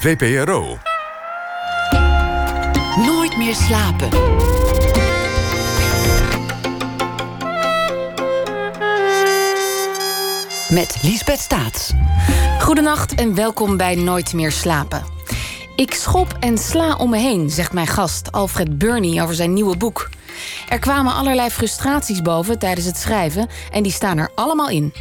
VPRO. Nooit meer slapen. Met Liesbeth Staats. Goedenacht en welkom bij Nooit meer slapen. Ik schop en sla om me heen, zegt mijn gast Alfred Burney over zijn nieuwe boek. Er kwamen allerlei frustraties boven tijdens het schrijven en die staan er allemaal in.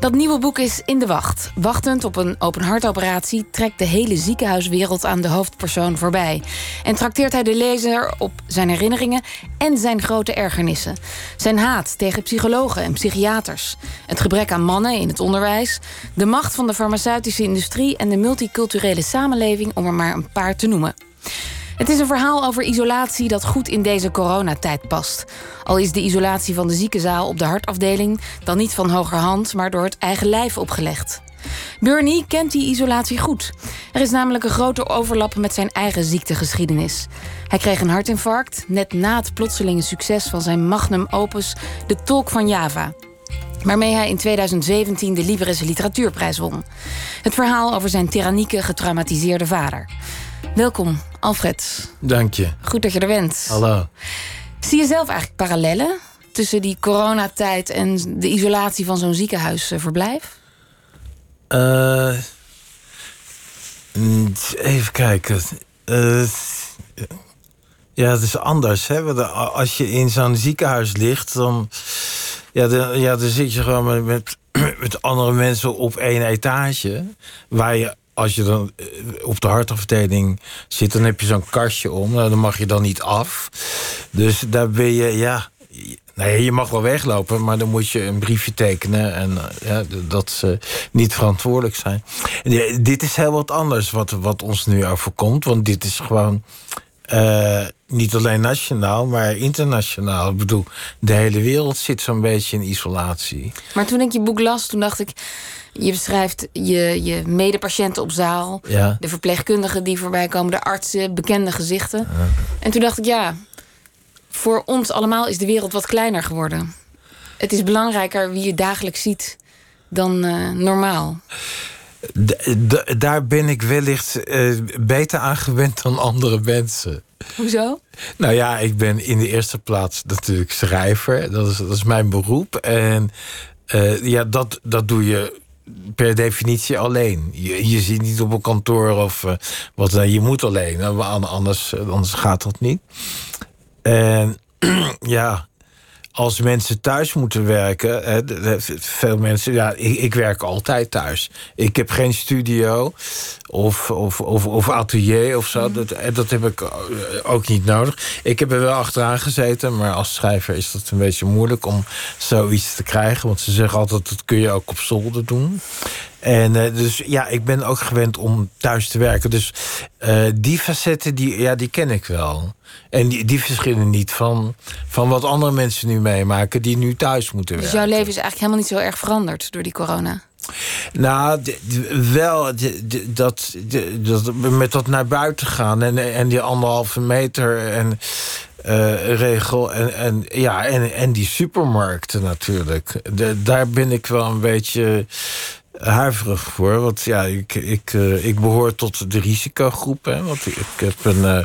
Dat nieuwe boek is in de wacht. Wachtend op een openhartoperatie trekt de hele ziekenhuiswereld aan de hoofdpersoon voorbij. En trakteert hij de lezer op zijn herinneringen en zijn grote ergernissen. Zijn haat tegen psychologen en psychiaters. Het gebrek aan mannen in het onderwijs. De macht van de farmaceutische industrie en de multiculturele samenleving, om er maar een paar te noemen. Het is een verhaal over isolatie dat goed in deze coronatijd past. Al is de isolatie van de ziekenzaal op de hartafdeling dan niet van hogerhand, maar door het eigen lijf opgelegd. Bernie kent die isolatie goed. Er is namelijk een grote overlap met zijn eigen ziektegeschiedenis. Hij kreeg een hartinfarct net na het plotselinge succes van zijn magnum opus De Tolk van Java waarmee hij in 2017 de Libris Literatuurprijs won. Het verhaal over zijn tyrannieke, getraumatiseerde vader. Welkom, Alfred. Dank je. Goed dat je er bent. Hallo. Zie je zelf eigenlijk parallellen tussen die coronatijd en de isolatie van zo'n ziekenhuisverblijf? Uh, even kijken. Uh, ja, het is anders. Hè? Als je in zo'n ziekenhuis ligt, dan, ja, dan, ja, dan zit je gewoon met, met andere mensen op één etage. Waar je als je dan eh, op de hartafdeling zit, dan heb je zo'n kastje om. Nou, dan mag je dan niet af. Dus daar ben je, ja. Nee, je mag wel weglopen, maar dan moet je een briefje tekenen. En eh, ja, dat ze niet verantwoordelijk zijn. En dit is heel wat anders wat, wat ons nu overkomt. Want dit is gewoon niet alleen nationaal, maar internationaal. Ik bedoel, de hele wereld zit zo'n beetje in isolatie. Maar toen ik je boek las, toen dacht ik... Je beschrijft je, je medepatiënten op zaal, ja. de verpleegkundigen die voorbij komen, de artsen, bekende gezichten. Ja. En toen dacht ik, ja, voor ons allemaal is de wereld wat kleiner geworden. Het is belangrijker wie je dagelijks ziet dan uh, normaal. daar ben ik wellicht uh, beter aan gewend dan andere mensen. Hoezo? Nou ja, ik ben in de eerste plaats natuurlijk schrijver. Dat is, dat is mijn beroep. En uh, ja, dat, dat doe je per definitie alleen. Je, je zit niet op een kantoor of uh, wat dan. Je moet alleen. Anders, anders gaat dat niet. En ja, als mensen thuis moeten werken, hè, veel mensen, ja, ik, ik, werk altijd thuis. Ik heb geen studio of, of, of, of atelier of zo. Dat, dat heb ik ook niet nodig. Ik heb er wel achteraan gezeten, maar als schrijver is dat een beetje moeilijk om zoiets te krijgen. Want ze zeggen altijd, dat kun je ook op zolder doen. En uh, dus ja, ik ben ook gewend om thuis te werken. Dus uh, die facetten, die, ja, die ken ik wel. En die, die verschillen niet van, van wat andere mensen nu meemaken... die nu thuis moeten dus werken. Dus jouw leven is eigenlijk helemaal niet zo erg veranderd door die corona? Nou, wel dat, dat, met dat naar buiten gaan... en, en die anderhalve meter en... Uh, regel en, en, ja, en, en die supermarkten natuurlijk. De, daar ben ik wel een beetje huiverig voor. Want ja, ik, ik, uh, ik behoor tot de risicogroep. Hè, want ik, ik heb een. Uh,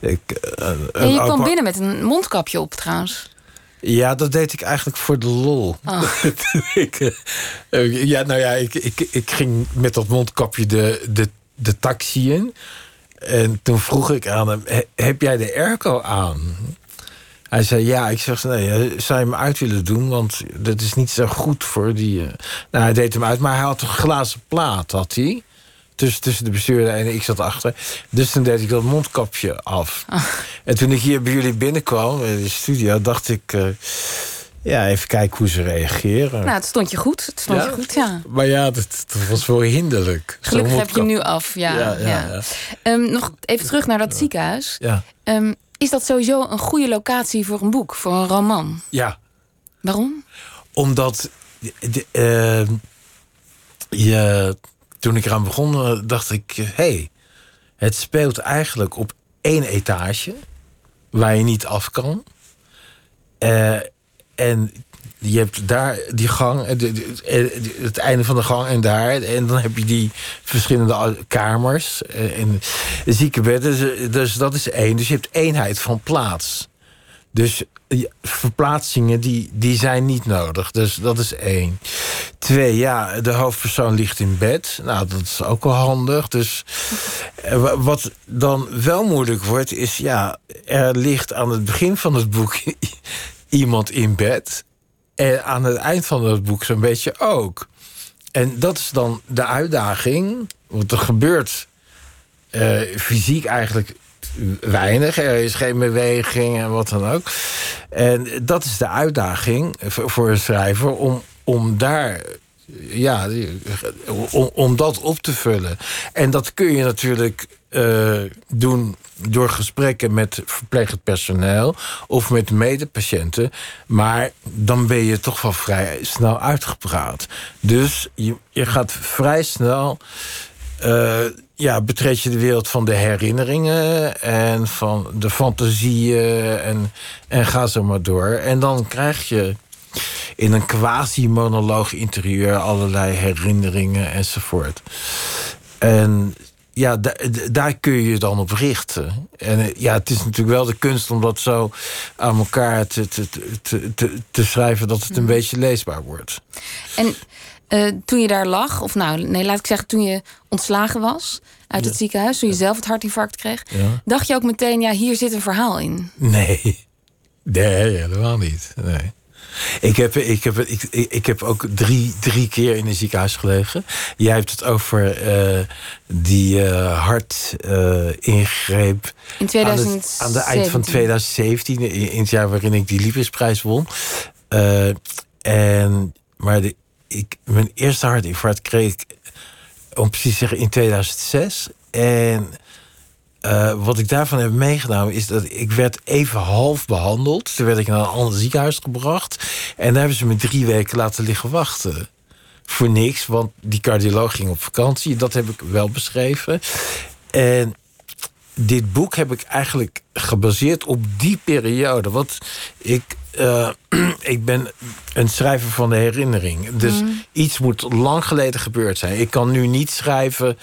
ik, uh, en je kwam binnen met een mondkapje op trouwens. Ja, dat deed ik eigenlijk voor de lol. Oh. ik, ja, nou ja, ik, ik, ik ging met dat mondkapje de, de, de taxi in. En toen vroeg ik aan hem: Heb jij de airco aan? Hij zei ja. Ik zeg nee, zou je hem uit willen doen? Want dat is niet zo goed voor die. Uh... Nou, hij deed hem uit, maar hij had een glazen plaat, had hij. Tussen, tussen de bestuurder en ik zat achter. Dus toen deed ik dat mondkapje af. Oh. En toen ik hier bij jullie binnenkwam in de studio, dacht ik. Uh, ja, even kijken hoe ze reageren. Nou, het stond je goed. Het stond ja? je goed, ja. Maar ja, dat, dat was wel hinderlijk. Gelukkig heb je hem nu af, ja. ja, ja, ja. Um, nog even terug naar dat ziekenhuis. Ja. Um, is dat sowieso een goede locatie voor een boek, voor een roman? Ja. Waarom? Omdat de, uh, je, toen ik eraan begon, dacht ik: hé, hey, het speelt eigenlijk op één etage waar je niet af kan. Uh, en je hebt daar die gang, het einde van de gang en daar. En dan heb je die verschillende kamers en ziekenbedden. Dus, dus dat is één. Dus je hebt eenheid van plaats. Dus verplaatsingen die, die zijn niet nodig. Dus dat is één. Twee, ja, de hoofdpersoon ligt in bed. Nou, dat is ook wel handig. Dus eh, wat dan wel moeilijk wordt, is ja, er ligt aan het begin van het boek iemand in bed. En aan het eind van het boek zo'n beetje ook. En dat is dan de uitdaging. Want er gebeurt uh, fysiek eigenlijk weinig. Er is geen beweging en wat dan ook. En dat is de uitdaging voor een schrijver om, om daar ja, om, om dat op te vullen. En dat kun je natuurlijk uh, doen door gesprekken met verpleegend personeel of met medepatiënten. Maar dan ben je toch wel vrij snel uitgepraat. Dus je, je gaat vrij snel. Uh, ja, betreed je de wereld van de herinneringen en van de fantasieën en, en ga zo maar door. En dan krijg je in een quasi-monoloog interieur allerlei herinneringen enzovoort. En ja, daar kun je je dan op richten. En eh, ja, het is natuurlijk wel de kunst om dat zo aan elkaar te, te, te, te, te schrijven dat het een mhm. beetje leesbaar wordt. En uh, toen je daar lag, of nou, nee, laat ik zeggen, toen je ontslagen was uit het ziekenhuis, toen je zelf het hartinfarct kreeg, dacht je ook meteen, ja, hier zit een verhaal in? Nee, nee, helemaal niet. Nee. Ik heb, ik, heb, ik, ik heb ook drie, drie keer in een ziekenhuis gelegen. Jij hebt het over uh, die uh, hartingreep. Uh, in 2017. Aan, aan de eind van 2017, in, het jaar waarin ik die Liefdesprijs won. en, maar de, ik, mijn eerste hartinfarct kreeg ik, om precies te zeggen, in 2006. En uh, wat ik daarvan heb meegenomen is dat ik werd even half behandeld. Toen werd ik naar een ander ziekenhuis gebracht. En daar hebben ze me drie weken laten liggen wachten. Voor niks, want die cardioloog ging op vakantie. Dat heb ik wel beschreven. En dit boek heb ik eigenlijk gebaseerd op die periode. Want ik, uh, ik ben een schrijver van de herinnering. Dus mm. iets moet lang geleden gebeurd zijn. Ik kan nu niet schrijven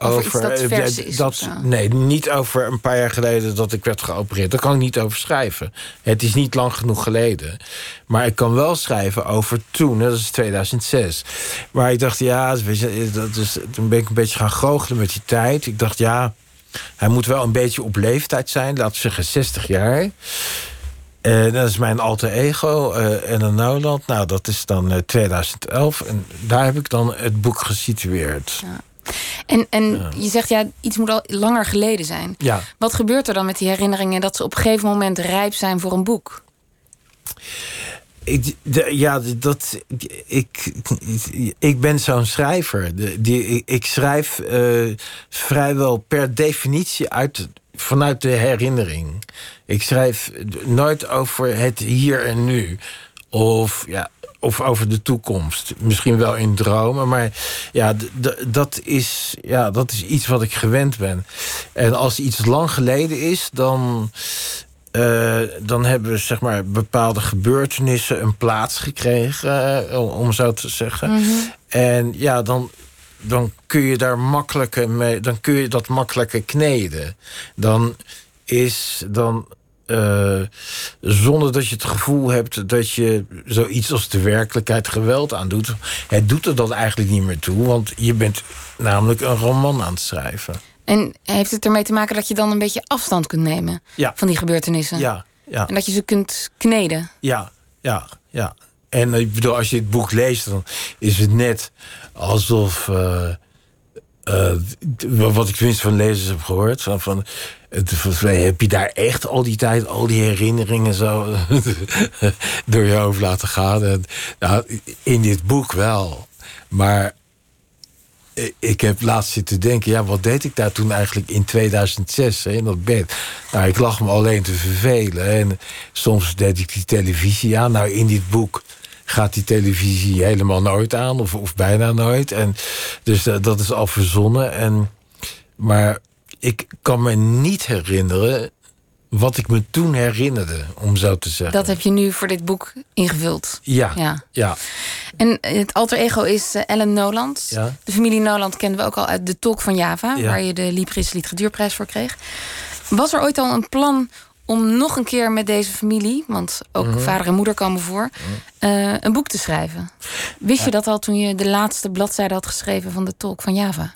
over, dat, eh, dat Nee, niet over een paar jaar geleden dat ik werd geopereerd. Daar kan ik niet over schrijven. Het is niet lang genoeg geleden. Maar ik kan wel schrijven over toen, dat is 2006. Maar ik dacht, ja, dat is, toen ben ik een beetje gaan goochelen met die tijd. Ik dacht, ja, hij moet wel een beetje op leeftijd zijn. Laten we zeggen 60 jaar. En dat is mijn alter ego, uh, en een Noland. Nou, dat is dan 2011. En daar heb ik dan het boek gesitueerd. Ja. En, en je zegt, ja, iets moet al langer geleden zijn. Ja. Wat gebeurt er dan met die herinneringen... dat ze op een gegeven moment rijp zijn voor een boek? Ik, ja, dat, ik, ik ben zo'n schrijver. die, ik, schrijf uh, vrijwel per definitie uit, vanuit de herinnering. Ik schrijf nooit over het hier en nu. Of ja, of over de toekomst. Misschien wel in dromen, maar ja, dat is, ja, dat is iets wat ik gewend ben. En als iets lang geleden is, dan, uh, dan hebben zeg maar, bepaalde gebeurtenissen een plaats gekregen, uh, om zo te zeggen. Mhm. En ja, dan, dan kun je daar makkelijker mee, dan kun je dat makkelijker kneden. Dan is dan uh, zonder dat je het gevoel hebt dat je zoiets als de werkelijkheid geweld aandoet. Het doet er dan eigenlijk niet meer toe, want je bent namelijk een roman aan het schrijven. En heeft het ermee te maken dat je dan een beetje afstand kunt nemen ja. van die gebeurtenissen? Ja, ja. En dat je ze kunt kneden? Ja, ja, ja. En ik bedoel, als je het boek leest, dan is het net alsof. Uh, uh, wat ik tenminste van lezers heb gehoord. Van, van mij heb je daar echt al die tijd, al die herinneringen zo door je hoofd laten gaan. En, nou, in dit boek wel. Maar ik heb laatst zitten denken, ja, wat deed ik daar toen eigenlijk in 2006 hè, in dat bed? Nou, ik lag me alleen te vervelen. En soms deed ik die televisie aan. Nou, in dit boek gaat die televisie helemaal nooit aan, of, of bijna nooit. En dus dat, dat is al verzonnen. En, maar ik kan me niet herinneren wat ik me toen herinnerde, om zo te zeggen. Dat heb je nu voor dit boek ingevuld. Ja. ja. ja. En het alter ego is uh, Ellen Noland. Ja. De familie Noland kennen we ook al uit de Talk van Java, waar je de Libris Literatuurprijs voor kreeg. Was er ooit al een plan om nog een keer met deze familie, want ook mhm. vader en moeder komen voor, mhm. uh, een boek te schrijven? Wist je dat al toen je de laatste bladzijde had geschreven van de Talk van Java?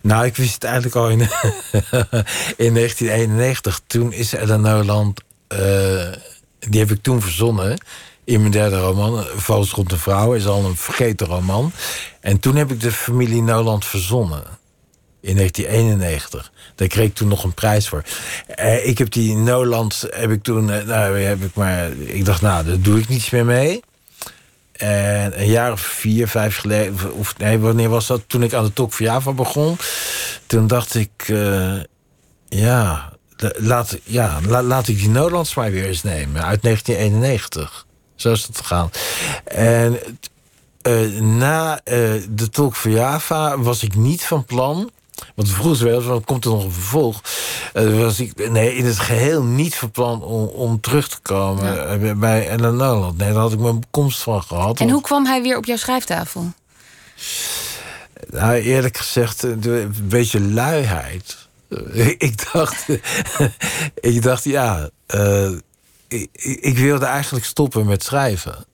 Nou, ik wist het eigenlijk al in, in 1991. Toen is Ellen Noland, uh, die heb ik toen verzonnen in mijn derde roman. Vals rond de vrouw is al een vergeten roman. En toen heb ik de familie Noland verzonnen. In 1991. Daar kreeg ik toen nog een prijs voor. Uh, ik heb die Noland, heb ik toen, uh, nou, heb ik maar, ik dacht, nou, daar doe ik niets meer mee. En een jaar of vier, vijf geleden, of nee, wanneer was dat? Toen ik aan de Tok voor Java begon, toen dacht ik, uh, ja, laat, ja, laat ik die Noordlands maar weer eens nemen uit 1991. Zo is het gegaan. En na de Talk voor Java was ik niet van plan want vroeger wel eens, komt er nog een vervolg. Uh, was ik nee, in het geheel niet van plan om, om terug te komen ja. bij Ellen Noland. Nee, daar had ik mijn komst van gehad. En hoe kwam hij weer op jouw schrijftafel? Nou, eerlijk gezegd, een beetje luiheid. ik dacht, ik dacht ja, uh, ik, ik wilde eigenlijk stoppen met schrijven.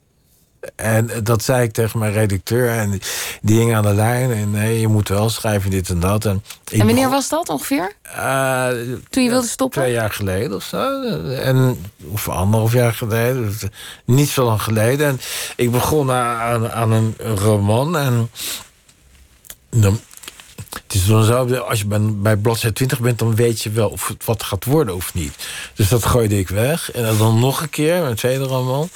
En dat zei ik tegen mijn redacteur. En die hing aan de lijn. En nee, je moet wel schrijven dit en dat. En, en wanneer was dat ongeveer? Uh, Toen je wilde stoppen? Twee jaar geleden of zo. En, of anderhalf jaar geleden. Dus niet zo lang geleden. En ik begon aan, aan een roman. En dan, het is dan zo, als je bij bladzijde 20 bent, dan weet je wel of het wat gaat worden of niet. Dus dat gooide ik weg. En dan nog een keer, mijn tweede roman.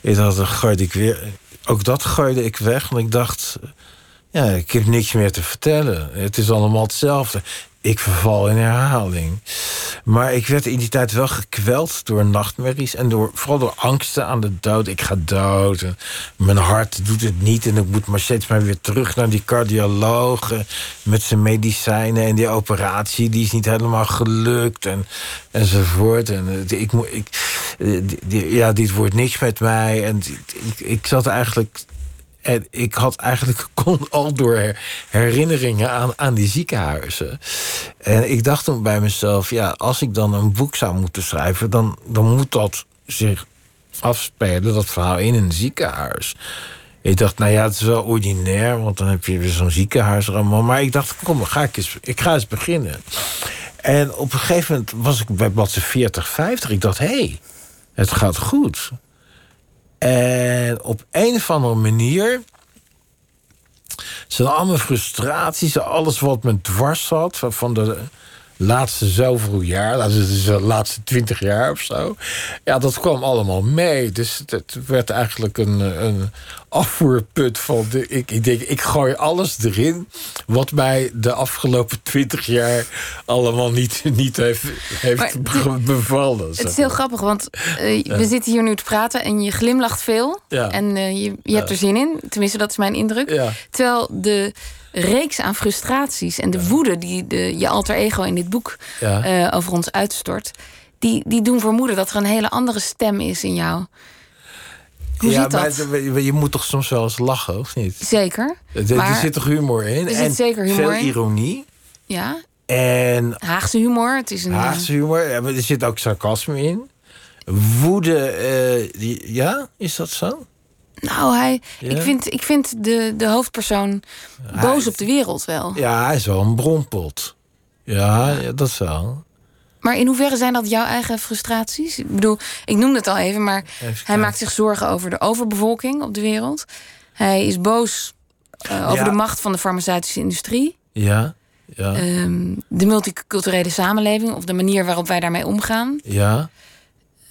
Dacht, dan gooide ik weer. Ook dat gooide ik weg. Want ik dacht, ja, ik heb niks meer te vertellen. Het is allemaal hetzelfde ik verval in herhaling. Maar ik werd in die tijd wel gekweld door nachtmerries en door, vooral door angsten aan de dood. Ik ga dood. En mijn hart doet het niet. En ik moet maar steeds maar weer terug naar die cardioloog met zijn medicijnen. En die operatie die is niet helemaal gelukt. En, enzovoort. En eh, ik, ik, eh, ja, dit wordt niks met mij. En ik, ik zat eigenlijk en ik had eigenlijk al door herinneringen aan, aan die ziekenhuizen. En ik dacht toen bij mezelf, ja, als ik dan een boek zou moeten schrijven, dan, dan moet dat zich afspelen, dat verhaal in een ziekenhuis. Ik dacht, nou ja, het is wel ordinair, want dan heb je weer zo'n ziekenhuisroman. Maar ik dacht, kom, ga ik, eens, ik ga eens beginnen. En op een gegeven moment was ik bij bladzijde 40, 50. Ik dacht, hé, hey, het gaat goed. En op een of andere manier zijn allemaal frustraties, alles wat me dwars zat van de laatste zoveel jaar, dus de laatste twintig jaar of zo. Ja, dat kwam allemaal mee. Dus het werd eigenlijk een, een afvoerput van. De, ik, ik denk, ik gooi alles erin. wat mij de afgelopen twintig jaar allemaal niet, niet heeft, heeft bevallen. Het is heel grappig, want uh, we zitten hier nu te praten en je glimlacht veel. Ja. En uh, je, je hebt er zin in. Tenminste, dat is mijn indruk. Terwijl de reeks aan frustraties en de woede die de, je alter ego in dit boek uh, over ons uitstort, die, die doen vermoeden dat er een hele andere stem is in jou. Hoe ja, zit dat? Maar je moet toch soms wel eens lachen, of niet? Zeker. Er, zit toch humor in? Er zit en zeker humor veel in. ironie. Ja. En Haagse humor. Het is een Haagse humor. Er zit ook sarcasme in. Woede, uh, die, ja, is dat zo? Nou, hij, ik vind, ik vind de, de hoofdpersoon boos op de wereld wel. Ja, hij is wel een bronpot. Ja, ja, dat is wel. Maar in hoeverre zijn dat jouw eigen frustraties? Ik bedoel, ik noemde het al even, maar hij maakt zich zorgen over de overbevolking op de wereld. Hij is boos uh, over de macht van de farmaceutische industrie. Ja. ja. Um, de multiculturele samenleving of de manier waarop wij daarmee omgaan. Ja.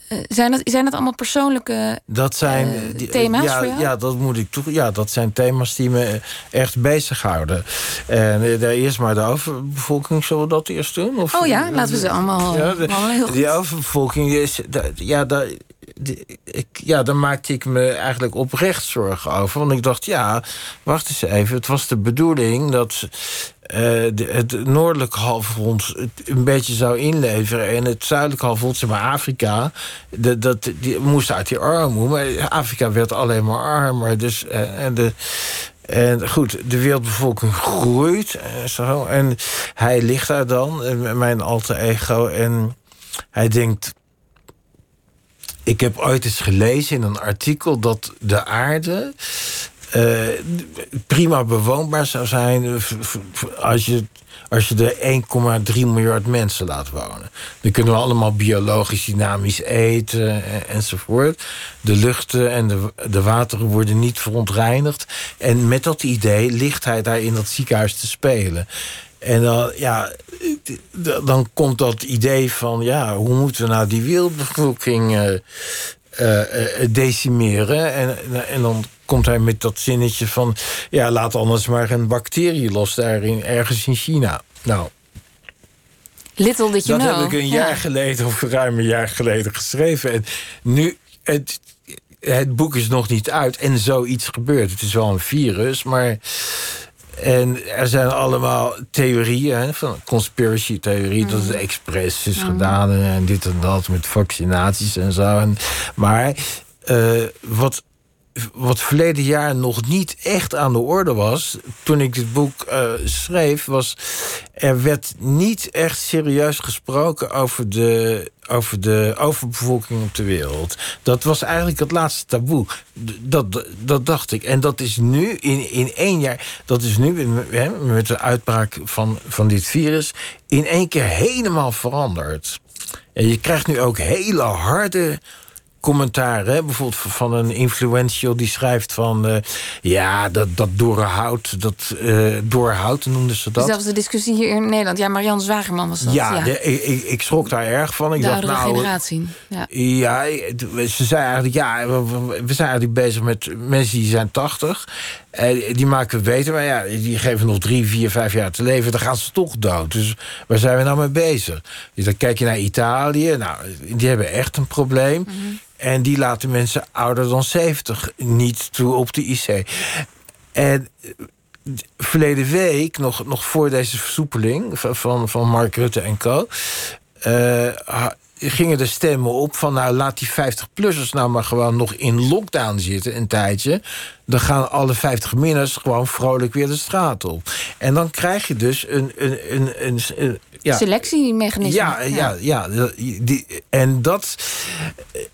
Uh, zijn, dat, zijn dat allemaal persoonlijke dat zijn, uh, die, thema's ja, voor jou? Ja, dat moet ik toe. Ja, dat zijn thema's die me echt bezighouden. En uh, eerst maar de overbevolking, zullen we dat eerst doen? Of, oh ja, laten we ze allemaal. Ja, de, allemaal heel die overbevolking is. ja, ik, ja, daar maakte ik me eigenlijk oprecht zorgen over. Want ik dacht, ja, wacht eens even. Het was de bedoeling dat uh, het noordelijke halfrond een beetje zou inleveren. En het zuidelijke halfrond, zeg maar Afrika, dat, die moest uit die armoede. Maar Afrika werd alleen maar armer. Dus, uh, en de, en goed, de wereldbevolking groeit en zo. En hij ligt daar dan, mijn alter ego. En hij denkt. Ik heb ooit eens gelezen in een artikel dat de aarde. Uh, prima bewoonbaar zou zijn als je als je er 1,3 miljard mensen laat wonen. Dan kunnen we allemaal biologisch dynamisch eten enzovoort. De luchten en de, de wateren worden niet verontreinigd. En met dat idee ligt hij daar in dat ziekenhuis te spelen. En dan, ja, dan komt dat idee van, ja, hoe moeten we nou die wereldbevolking uh, uh, decimeren? En, en dan komt hij met dat zinnetje van... ja, laat anders maar een bacterie los daarin, ergens in China. Nou, Little did you dat know. heb ik een jaar geleden, of ruim een jaar geleden geschreven. En nu, het, het boek is nog niet uit en zoiets gebeurt. Het is wel een virus, maar... En er zijn allemaal theorieën, hè, van conspiracy-theorie... dat het expres is gedaan en dit en dat met vaccinaties en zo. En, maar uh, wat wat verleden jaar nog niet echt aan de orde was... toen ik dit boek uh, schreef, was... er werd niet echt serieus gesproken over de, over de overbevolking op de wereld. Dat was eigenlijk het laatste taboe. Dat, dat dacht ik. En dat is nu, in, in één jaar... dat is nu, met de uitbraak van, van dit virus... in één keer helemaal veranderd. En je krijgt nu ook hele harde commentaar, hè? bijvoorbeeld van een influential die schrijft van... Uh, ja, dat, dat doorhout, dat uh, doorhout noemden ze dat. Zelfs de discussie hier in Nederland. Ja, Marianne Zwagerman was dat. Ja, ja. De, ik, ik schrok daar erg van. Ik de dacht, nou, generatie. Ja. ja, ze zei eigenlijk, ja, we, we zijn eigenlijk bezig met mensen die zijn 80. Uh, die maken het beter, maar ja, die geven nog drie, vier, vijf jaar te leven. Dan gaan ze toch dood. Dus waar zijn we nou mee bezig? Dus dan kijk je naar Italië. Nou, die hebben echt een probleem. Mm -hmm. En die laten mensen ouder dan 70 niet toe op de IC. En verleden week, nog, nog voor deze versoepeling van, van Mark Rutte en co... Uh, gingen de stemmen op van... nou, laat die 50-plussers nou maar gewoon nog in lockdown zitten een tijdje. Dan gaan alle 50-minners gewoon vrolijk weer de straat op. En dan krijg je dus een... een, een, een, een ja, Selectiemechanisme. Ja, ja, ja. ja die, en dat...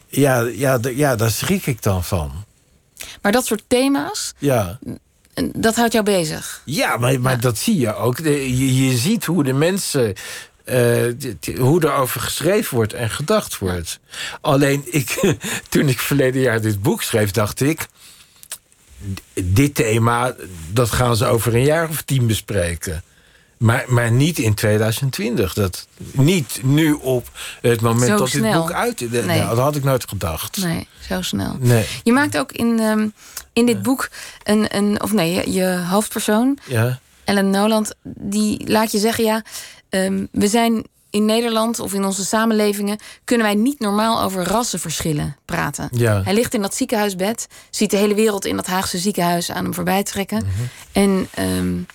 Ja, ja, ja, daar schrik ik dan van. Maar dat soort thema's... Ja. Dat houdt jou bezig? Ja, maar, maar ja. dat zie je ook. Je, je ziet hoe de mensen uh, hoe er over geschreven wordt en gedacht wordt. Alleen, ik, toen ik verleden jaar dit boek schreef, dacht ik... dit thema, dat gaan ze over een jaar of tien bespreken. Maar, maar niet in 2020. Dat, niet nu op het moment zo dat snel. dit boek uit is. Nee. Nou, dat had ik nooit gedacht. Nee, zo snel. Nee. Je maakt ook in, um, in dit boek een, een... Of nee, je, je hoofdpersoon, Ja. Ellen Noland... die laat je zeggen, ja... Um, we zijn in Nederland of in onze samenlevingen kunnen wij niet normaal over rassenverschillen praten. Ja. Hij ligt in dat ziekenhuisbed, ziet de hele wereld in dat Haagse ziekenhuis aan hem voorbij trekken. Mhm. En um,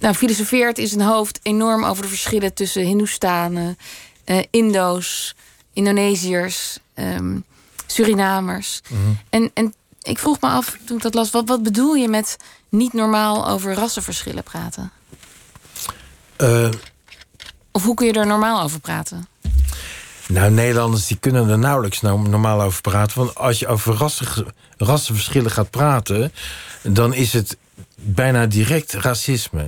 nou, filosofeert in zijn hoofd enorm over de verschillen tussen Hindoestanen, uh, Indo's, Indonesiërs, um, Surinamers. Mhm. En, en ik vroeg me af toen ik dat las, wat, wat bedoel je met niet normaal over rassenverschillen praten? Uh, of hoe kun je er normaal over praten? Nou, Nederlanders die kunnen er nauwelijks normaal over praten. Want als je over rassen, rassenverschillen gaat praten... dan is het bijna direct racisme.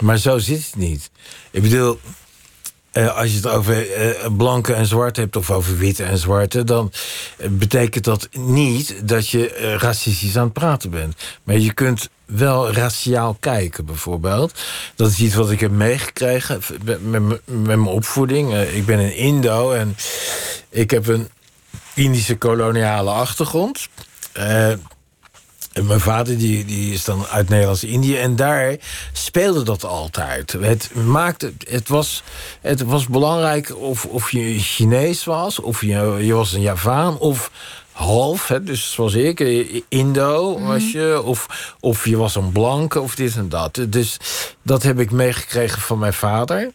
Maar zo zit het niet. Ik bedoel, uh, als je het over uh, blanke en zwarte hebt... of over witte en zwarte... dan betekent dat niet dat je racistisch aan het praten bent. Maar je kunt wel raciaal kijken, bijvoorbeeld. Dat is iets wat ik heb meegekregen met, mijn opvoeding. Uh, ik ben een Indo en ik heb een Indische koloniale achtergrond. Uh, En mijn vader die, die is dan uit Nederlands-Indië. En daar speelde dat altijd. Het, maakte, het, was, het was belangrijk of, of je Chinees was... of je, je was een Javaan of half. Hè, dus zoals ik, Indo was je. Of, of je was een blanke of dit en dat. Dus dat heb ik meegekregen van mijn vader.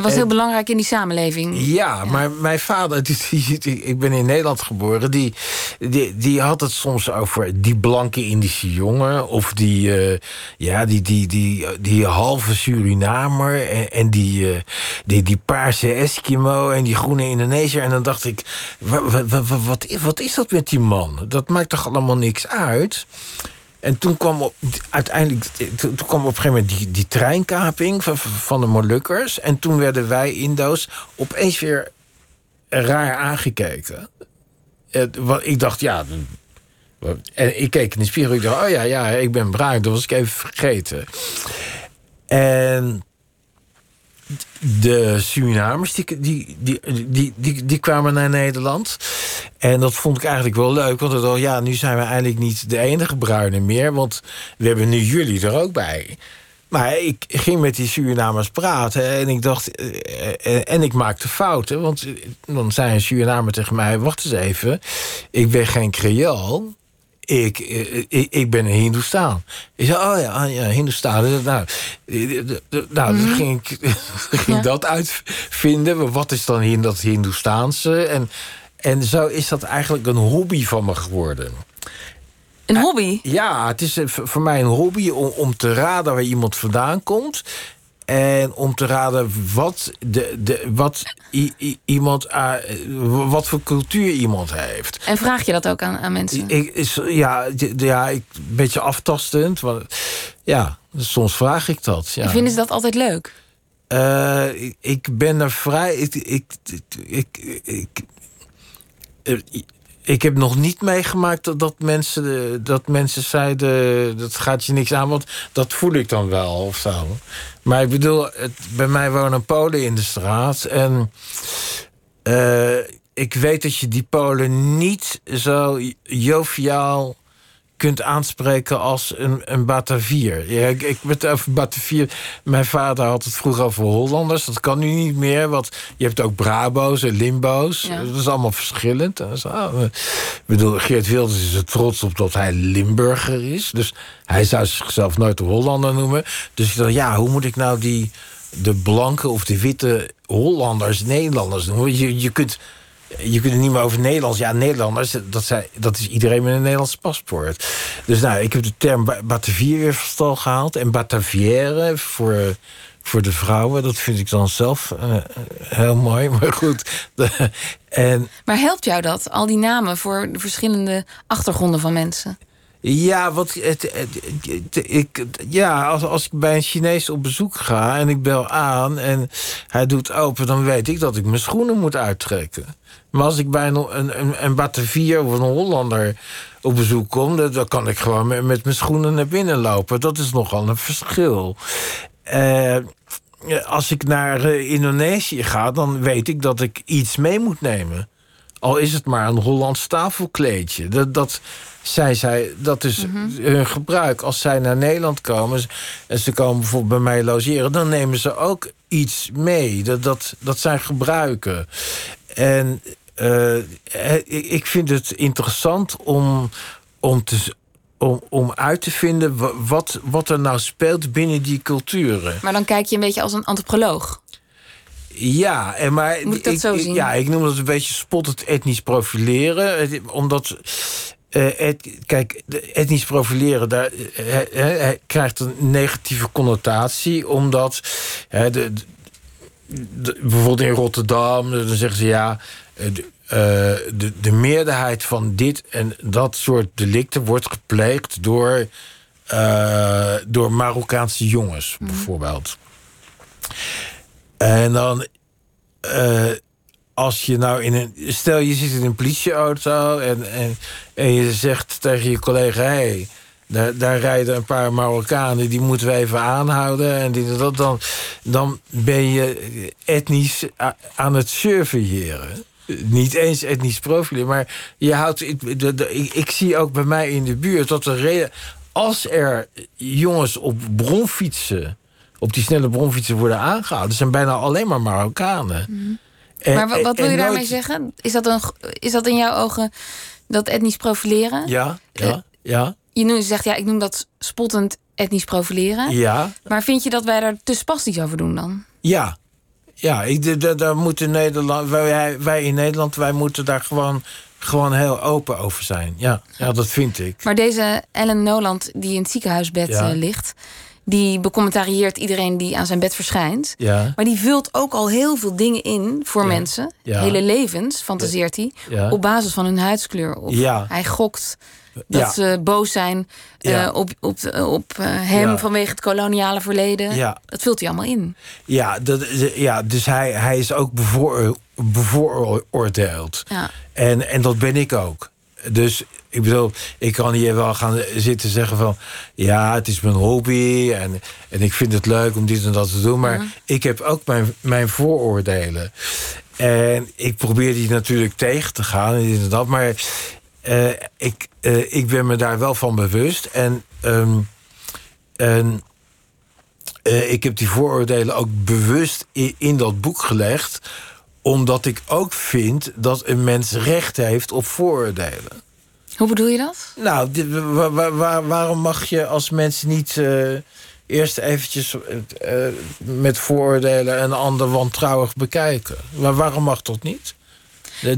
Dat was heel belangrijk in die samenleving. Ja, maar mijn vader, die, ik ben in Nederland geboren, die, die, die had het soms over die blanke Indische jongen. Of die, uh, ja, die, die, die, die halve Surinamer. En, en die, uh, die, die paarse Eskimo en die groene Indonesiër. En dan dacht ik, wat, wat, wat, wat is dat met die man? Dat maakt toch allemaal niks uit? En toen kwam op, uiteindelijk toen kwam op een gegeven moment die, die treinkaping van, van de Molukkers. En toen werden wij Indo's opeens weer raar aangekeken. wat, ik dacht, ja. En ik keek in de spiegel. Ik dacht, oh ja, ja, ik ben bruin. Dat was ik even vergeten. En de Surinamers die, die, die, die, die, kwamen naar Nederland. En dat vond ik eigenlijk wel leuk. Want dacht, ja, nu zijn we eigenlijk niet de enige bruine meer. Want we hebben nu jullie er ook bij. Maar ik ging met die Surinamers praten en ik dacht. Eh, eh, en ik maakte fouten. Want dan zei een Surinamer tegen mij: Wacht eens even, ik ben geen Creool ik, ik, ik ben een Hindoestaan. Ik zei, oh ja, ja Hindoestaan. Nou, nou mm ging ik ging dat uitvinden. Wat is dan in dat Hindoestaanse? En, en zo is dat eigenlijk een hobby van me geworden. Een hobby? Ja, het is voor mij een hobby om, om te raden waar iemand vandaan komt. En om te raden wat, de, de, wat iemand, uh, wat voor cultuur iemand heeft. En vraag je dat ook aan, aan mensen? Ik, is, ja, ja, ik, een beetje aftastend. Ja, soms vraag ik dat. Ja. Vinden ze dat altijd leuk? Uh, ik, ik, ben er vrij. Ik, ik, ik, ik, ik heb nog niet meegemaakt dat, mensen, dat mensen zeiden... dat gaat je niks aan, want dat voel ik dan wel of zo. Maar ik bedoel, het, bij mij wonen Polen in de straat. En uh, ik weet dat je die Polen niet zo joviaal kunt aanspreken als een, een Batavier. Ja, ik, ik het over Batavier. Mijn vader had het vroeger over Hollanders. Dat kan nu niet meer, want je hebt ook Brabo's en Limbo's. Dat is allemaal verschillend. Oh, ik bedoel, Geert Wilders is er trots op dat hij Limburger is. Dus hij zou zichzelf nooit een Hollander noemen. Dus ik dacht, ja, hoe moet ik nou die de blanke of de witte Hollanders, Nederlanders noemen? Je, je kunt je kunt het niet meer over Nederlands. Ja, Nederlanders, dat, zijn, dat is iedereen met een Nederlands paspoort. Dus nou, ik heb de term Batavier weer van stal gehaald. En Batavière voor, voor de vrouwen. Dat vind ik dan zelf uh, heel mooi. Maar goed. en, maar helpt jou dat, al die namen voor de verschillende achtergronden van mensen? Ja, wat, het, ik, ja als, als ik bij een Chinees op bezoek ga en ik bel aan en hij doet open, dan weet ik dat ik mijn schoenen moet uittrekken. Maar als ik bij een, een, een Batavier of een Hollander op bezoek kom, dan, kan ik gewoon met, met, mijn schoenen naar binnen lopen. Dat is nogal een verschil. Uh, als ik naar uh, Indonesië ga, dan weet ik dat ik iets mee moet nemen. Al is het maar een Hollands tafelkleedje. Dat, dat, zij, zij, dat is mhm. hun gebruik. Als zij naar Nederland komen en ze komen bijvoorbeeld bij mij logeren... dan nemen ze ook iets mee. Dat, dat, dat zijn gebruiken. En uh, ik vind het interessant om, om, te, om, om uit te vinden wat, wat er nou speelt binnen die culturen. Maar dan kijk je een beetje als een antropoloog. Ja, en maar Moet ik dat zo zien? ja, ik noem dat een beetje spot het etnisch profileren. Omdat uh, kijk, etnisch profileren daar, krijgt een negatieve connotatie, omdat de, bijvoorbeeld in Rotterdam, dan zeggen ze ja. De, de, de, meerderheid van dit en dat soort delicten wordt gepleegd door, door Marokkaanse jongens, mhm. bijvoorbeeld. En dan als je nou in een. Stel je zit in een politieauto en, en, en je zegt tegen je collega: hé. Hey, daar, daar, rijden een paar Marokkanen, die moeten we even aanhouden. En die, dan, dan ben je etnisch aan het surveilleren. niet eens etnisch profileren. Maar je houdt, ik, ik, zie ook bij mij in de buurt dat er als er jongens op bronfietsen, op die snelle bronfietsen worden aangehouden, zijn bijna alleen maar Marokkanen. Mhm. maar wat, wil je daarmee zeggen? Is dat, een, is dat in jouw ogen dat etnisch profileren? Ja, ja, uh, ja. Je noemt, zegt ja, ik noem dat spottend etnisch profileren. Ja. Maar vind je dat wij daar te spastisch over doen dan? Ja, ja, ik, daar moeten Nederland, wij, wij in Nederland, wij moeten daar gewoon, gewoon heel open over zijn. Ja, ja, dat vind ik. Maar deze Ellen Noland, die in het ziekenhuisbed eh, ligt, die becommentarieert iedereen die aan zijn bed verschijnt. Ja. Maar die vult ook al heel veel dingen in voor mensen. Hele levens, fantaseert hij. Op basis van hun huidskleur. Of hij gokt dat ze boos zijn uh, op, op, op uh, hem vanwege het koloniale verleden. Dat vult hij allemaal in. Ja, dat, ja dus hij, hij is ook bevoor, bevooroordeeld. Ja. En, en dat ben ik ook. Dus ik bedoel, ik kan hier wel gaan zitten zeggen van... ja, het is mijn hobby en, en ik vind het leuk om dit en dat te doen... maar mhm. ik heb ook mijn, mijn vooroordelen. En ik probeer die natuurlijk tegen te gaan en dit en dat... maar uh, ik, uh, ik ben me daar wel van bewust. En, um, en uh, ik heb die vooroordelen ook bewust in, in, dat boek gelegd. Omdat ik ook vind dat een mens recht heeft op vooroordelen. Hoe bedoel je dat? Nou, dit, waar, waar, waarom mag je als mens niet eerst eventjes met vooroordelen een ander wantrouwig bekijken? Maar waarom mag dat niet?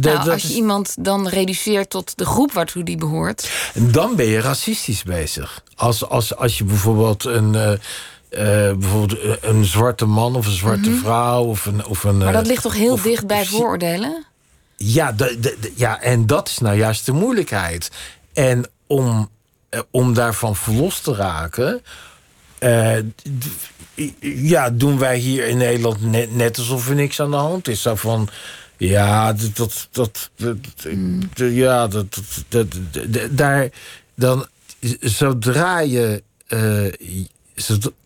Nou, als je iemand dan reduceert tot de groep waartoe die behoort... Dan ben je racistisch bezig. Als, als, als je bijvoorbeeld een... Uh, uh, bijvoorbeeld een zwarte man of een zwarte mhm. vrouw of een, of een. Maar dat ligt toch heel dicht bij vooroordelen? Ja, de, de, ja, en dat is nou juist de moeilijkheid. En om, om daarvan verlost te raken. ja, doen wij hier in Nederland net, net alsof er niks aan de hand is. Zo van. Ja, dat, dat, dat, ja, dat, dat, daar, dan, zodra je, uh,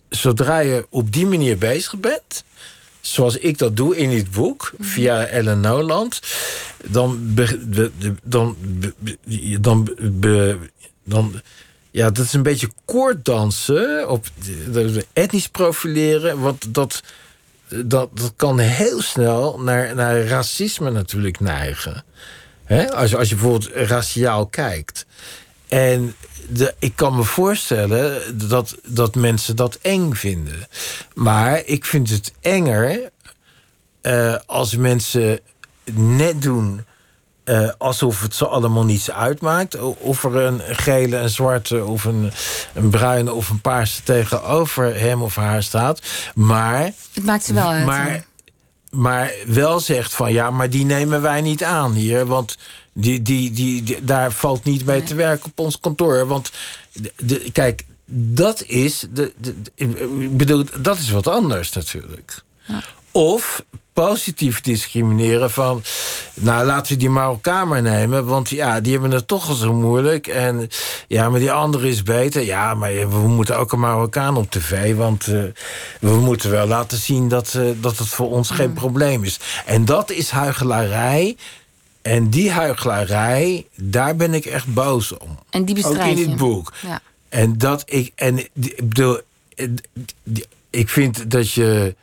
zodra je op die manier bezig bent, zoals ik dat doe in dit boek, via Ellen Noland, dan, dan, dan, dan, ja, dat is een beetje koorddansen, op etnisch profileren, want dat dat, dat kan heel snel naar, naar racisme natuurlijk neigen. Als, als je bijvoorbeeld raciaal kijkt. En de, ik kan me voorstellen dat, dat mensen dat eng vinden. Maar ik vind het enger uh, als mensen net doen uh, alsof het zo allemaal niets uitmaakt. Of er een gele, een zwarte of een, een bruine of een paarse tegenover hem of haar staat. Maar. Het maakt ze wel uit. Maar, maar wel zegt van ja, maar die nemen wij niet aan hier. Want die, die, die, daar valt niet mee te werken op ons kantoor. Want de, kijk, dat is. De, de, ik bedoel, dat is wat anders natuurlijk. Ja. Of positief discrimineren van... nou, laten we die Marokkaan maar nemen... want ja, die hebben het toch al zo moeilijk. En ja, maar die andere is beter. Ja, maar we moeten ook een Marokkaan op tv... want uh, we moeten wel laten zien dat, uh, dat het voor ons geen mm. probleem is. En dat is huigelarij... En die huigelarij, daar ben ik echt boos om. En die bestrijd Ook in het boek. Ja. En dat ik... En ik bedoel... Ik vind dat je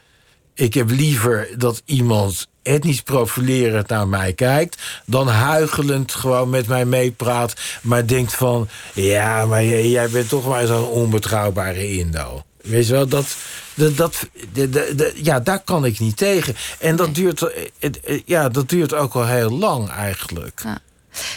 ik heb liever dat iemand etnisch profilerend naar mij kijkt... dan huigelend gewoon met mij meepraat... maar denkt van, ja, maar jij, bent toch maar zo'n onbetrouwbare Indo. Weet je wel, dat, dat, dat, ja, daar kan ik niet tegen. En dat duurt, ja, dat duurt ook al heel lang eigenlijk. Ja.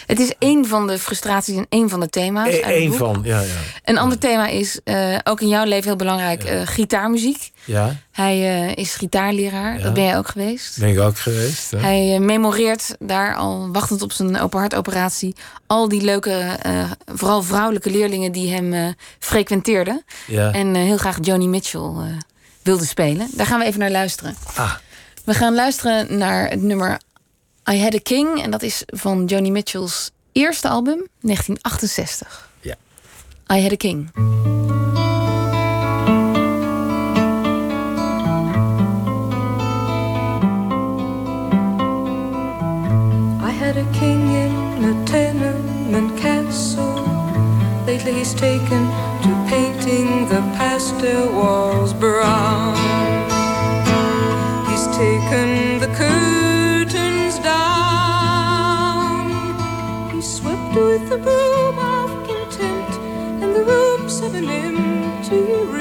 Het is één van de frustraties en één van de thema's. Eén van, ja, ja. Een ander thema is uh, ook in jouw leven heel belangrijk: uh, gitaarmuziek. Ja. Hij uh, is gitaarleraar. Dat ben jij ook geweest. Ben ik ook geweest. Hè? Hij memoreert daar al wachtend op zijn open hartoperatie al die leuke, vooral vrouwelijke leerlingen die hem frequenteerden. Ja. En heel graag Joni Mitchell wilde spelen. Daar gaan we even naar luisteren. Ah. We gaan luisteren naar het nummer I Had a King. En dat is van Joni Mitchell's eerste album, 1968. Ja. I Had a King. I had a king in a tenement castle. Lately he's taken to painting the pastel walls brown. He's taken with the broom of content, and the rooms of an empty ring.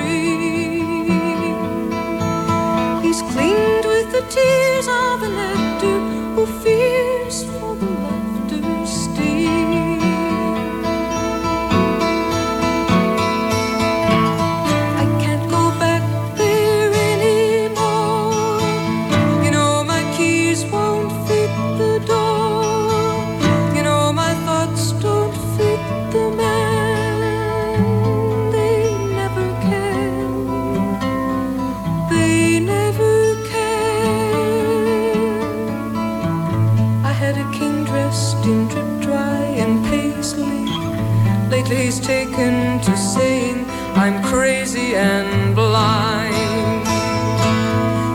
Taken to saying I'm crazy and blind.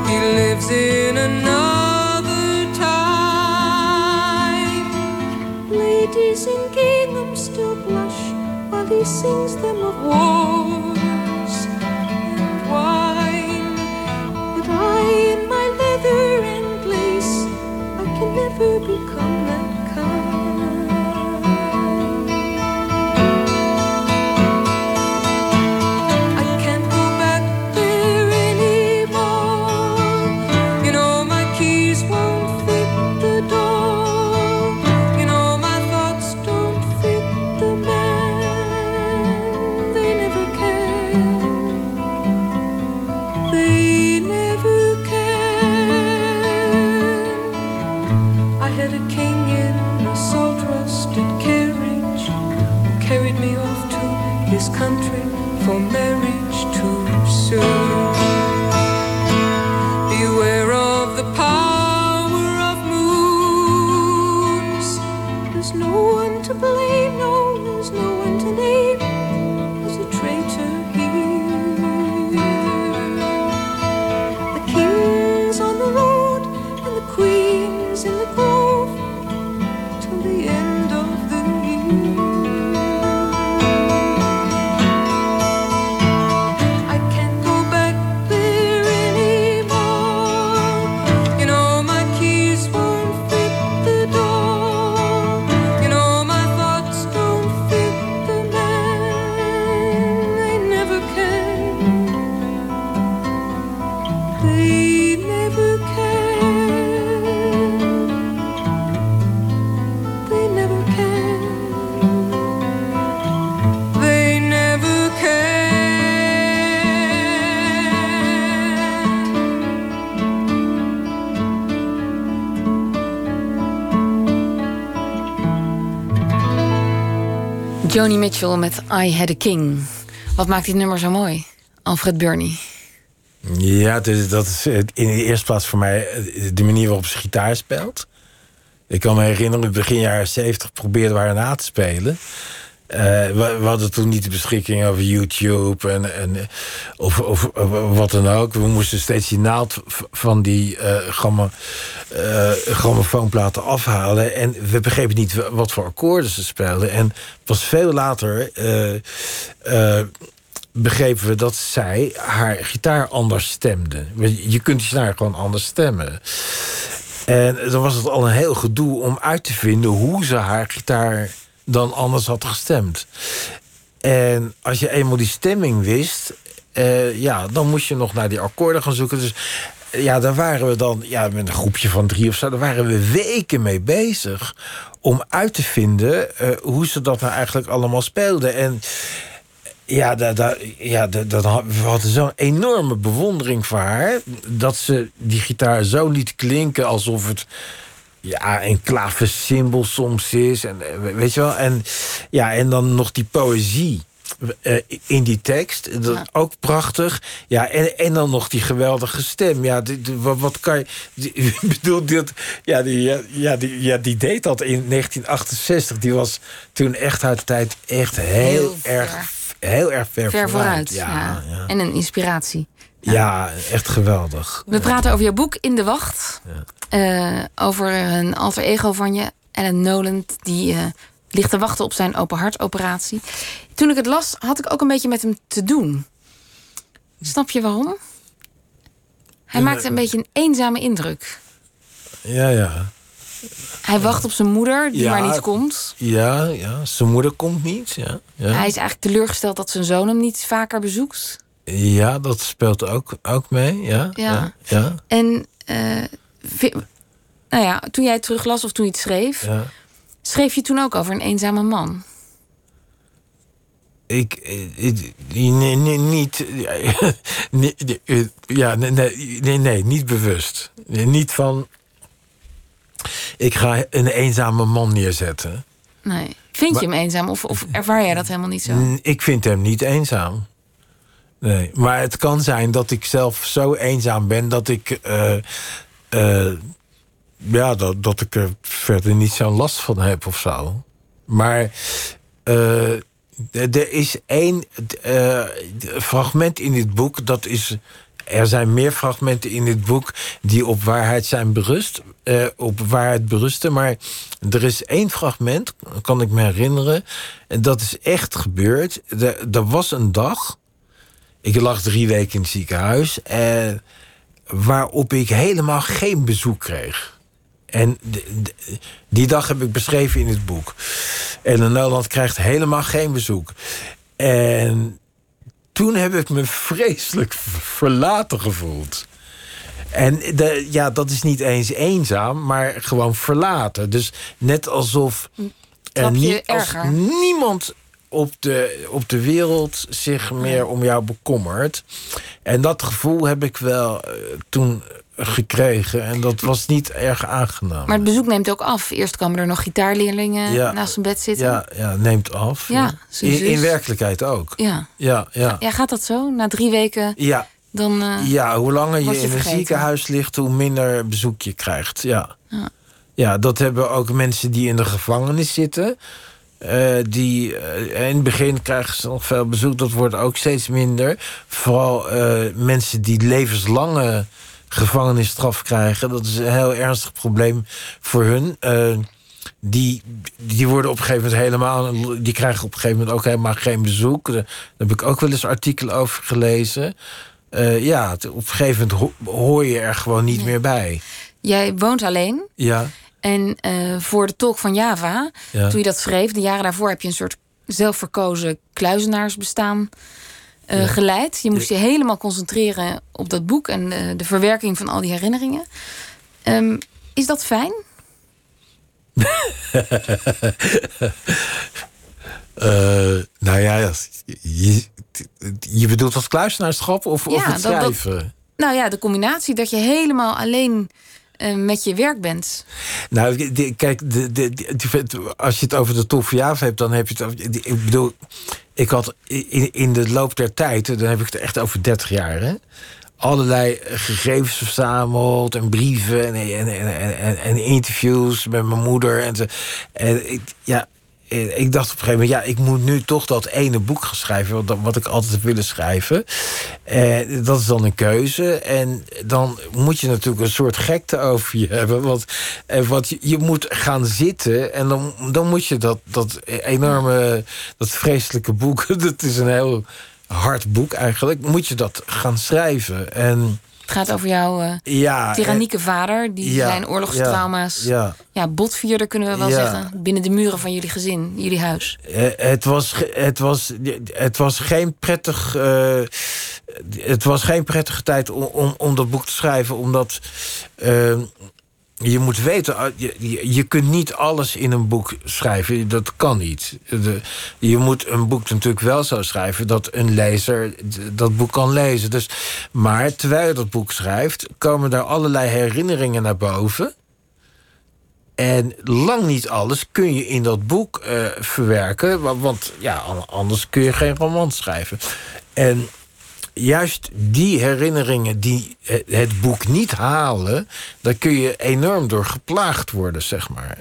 He lives in another time. Ladies in gingham still blush while he sings them Joni Mitchell met I Had a King. Wat maakt dit nummer zo mooi? Alfred Burney. Ja, dat is eh, in de eerste plaats voor mij eh, de manier waarop ze gitaar speelt. Ik kan me herinneren, in begin jaren 70 probeerden we haar na te spelen. Eh, we, hadden toen niet de beschikking over YouTube en, en, of, of, wat dan ook. We moesten steeds die naald van die eh gamma, eh, grammofoonplaten afhalen. En we begrepen niet wat voor akkoorden ze speelden. En pas veel later begrepen we dat zij haar gitaar anders stemde. Je kunt snaar gewoon anders stemmen. En dan was het al een heel gedoe om uit te vinden hoe ze haar gitaar dan anders had gestemd. En als je eenmaal die stemming wist, eh, ja, dan moest je nog naar die akkoorden gaan zoeken. Dus eh, ja, daar waren we dan ja, met een groepje van drie of zo, daar waren we weken mee bezig om uit te vinden eh, hoe ze dat nou eigenlijk allemaal speelden. En ja, daar, daar, ja daar, we hadden zo'n enorme bewondering voor haar. Dat ze die gitaar zo liet klinken alsof het ja, een klaversymbol soms is. En, eh, weet je wel? En, ja, en dan nog die poëzie. eh, in die tekst, dat Ja. ook prachtig. Ja, en, en dan nog die geweldige stem. Ja, die- die- wat, wat kan je. Ik bedoel, dit, ja, die, ja, die, ja, die deed dat in 1968. Die was toen echt uit de tijd echt heel, Heel erg, ver. heel erg ver, Ver vooruit. Ja, Ja, ja. En een inspiratie. Ja, echt geweldig. We praten over je boek In de Wacht. Eh, over een alter ego van je, Ellen Noland, die eh, ligt te wachten op zijn open hartoperatie. Toen ik het las, had ik ook een beetje met hem te doen. Snap je waarom? Hij maakte een beetje een eenzame indruk. Ja, ja. Hij wacht op zijn moeder, die Ja. maar niet komt. Ja, ja. Zijn moeder komt niet. Ja, ja. Hij is eigenlijk teleurgesteld dat zijn zoon hem niet vaker bezoekt. Ja dat speelt ook, ook mee. Ja, Ja. ja. ja, En eh, nou ja, toen jij het teruglas of toen je het schreef, ja. schreef je toen ook over een eenzame man. Ik, eh, ik- nee, nee, niet. nee, Ja, nee, nee, nee, nee, niet bewust. Niet van. Ik ga een eenzame man neerzetten. Nee. Vind je hem eenzaam of, of ervaar jij dat helemaal niet zo? Ik vind hem niet eenzaam. Nee, maar het kan zijn dat ik zelf zo eenzaam ben dat ik. eh, eh, ja, dat, dat ik er verder niet zo'n last van heb of zo. Maar. eh, er is één fragment in dit boek, dat is. Er zijn meer fragmenten in dit boek die op waarheid zijn berust. op waarheid berusten. Maar er is één fragment, kan ik me herinneren. En dat is echt gebeurd. Er, er was een dag. Ik lag drie weken in het ziekenhuis. Eh, waarop ik helemaal geen bezoek kreeg. En die dag heb ik beschreven in het boek. En Nederland krijgt helemaal geen bezoek. En toen heb ik me vreselijk verlaten gevoeld. En de, ja, dat is niet eens eenzaam, maar gewoon verlaten. Dus net alsof Trap je nie- als erger? niemand op de, op de wereld zich meer om jou bekommert. En dat gevoel heb ik wel eh, toen gekregen. En dat was niet erg aangenaam. Maar het bezoek neemt ook af. Eerst komen er nog gitaarleerlingen Ja. naast zijn bed zitten. ja, ja, neemt af. Ja, in, in werkelijkheid ook. Ja. Ja, ja. ja, gaat dat zo? Na drie weken Ja, dan... eh, ja hoe langer je je in een ziekenhuis ligt, hoe minder bezoek je krijgt. Ja. Ja. ja, dat hebben ook mensen die in de gevangenis zitten. Eh, die, eh, in het begin krijgen ze nog veel bezoek, dat wordt ook steeds minder. Vooral eh, mensen die levenslange gevangenisstraf krijgen. Dat is een heel ernstig probleem voor hun. Die, die worden op een gegeven moment helemaal. Die krijgen op een gegeven moment ook helemaal geen bezoek. Daar heb ik ook wel eens artikelen over gelezen. Ja, op een gegeven moment ho- hoor je er gewoon niet meer bij. Jij woont alleen. Ja, En eh, voor de tolk van Java, Ja. toen je dat schreef, de jaren daarvoor heb je een soort zelfverkozen kluizenaarsbestaan eh, geleid. Je moest je helemaal concentreren op dat boek en eh, de verwerking van al die herinneringen. Ehm, is dat fijn? Nou ja, je, je bedoelt als kluisenaarschap of, of het dat- dat- schrijven? Nou ja, de combinatie dat je helemaal alleen met je werk bent. Nou, kijk, de, de, als je het over de Java hebt, dan heb je het over. Ik bedoel, ik had in, in de loop der tijd, dan heb ik het echt over 30 jaar, hè, allerlei gegevens verzameld en brieven en, en, en, en, interviews met mijn moeder. En, en ja, eh, ik dacht op een gegeven moment, ja, ik moet nu toch dat ene boek gaan schrijven, wat, wat ik altijd heb willen schrijven. Eh, dat is dan een keuze. En dan moet je natuurlijk een soort gekte over je hebben. Want, eh, want je, je moet gaan zitten en dan, dan moet je dat, dat enorme, dat vreselijke boek, dat is een heel hard boek eigenlijk, moet je dat gaan schrijven. En Het gaat over jouw eh ja. tyrannieke vader, die ja, zijn oorlogstrauma's. Ja. Ja, botvierder kunnen we wel zeggen. Binnen de muren van jullie gezin, jullie huis. Eh, het, was, het, was, het was geen prettig. eh, het was geen prettige tijd om, om, om dat boek te schrijven, omdat. eh, je moet weten, ah, je, je- kunt niet alles in een boek schrijven. Dat kan niet. Je moet een boek natuurlijk wel zo schrijven dat een lezer dat boek kan lezen. Dus, maar terwijl je dat boek schrijft, komen daar allerlei herinneringen naar boven. En lang niet alles kun je in dat boek eh, verwerken. wa- Want ja, an- anders kun je geen roman schrijven. En juist die herinneringen die eh, het boek niet halen... daar kun je enorm door geplaagd worden, zeg maar.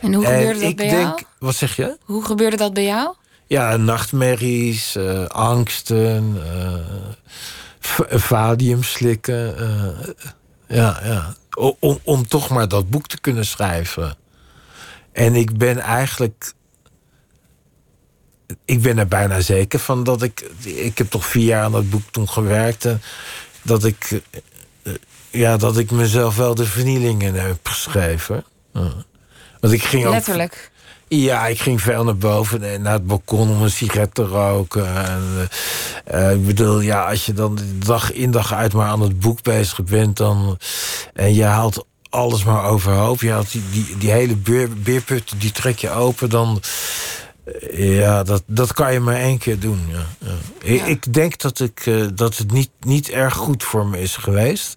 En hoe en gebeurde dat ik bij denk, jou? Wat zeg je? Hoe gebeurde dat bij jou? Ja, nachtmerries, eh, angsten, slikken. eh, ja, ja. O- Om, om toch maar dat boek te kunnen schrijven. En ik ben eigenlijk. Ik ben er bijna zeker van dat ik. Ik heb toch vier jaar aan dat boek toen gewerkt. En dat ik. eh, Ja, dat ik mezelf wel de vernielingen heb geschreven. Want ik ging ook. Letterlijk. Ja, ik ging veel naar boven en naar het balkon om een sigaret te roken. En, eh, eh, ik bedoel, ja, als je dan dag in dag uit maar aan het boek bezig bent, dan. En je haalt alles maar overhoop. Je haalt die, die, die hele beer, beerput, die trek je open, dan. Ja, dat, dat kan je maar één keer doen. Ja, ja. Ik, Ja. ik denk dat, ik, eh, dat het niet, niet erg goed voor me is geweest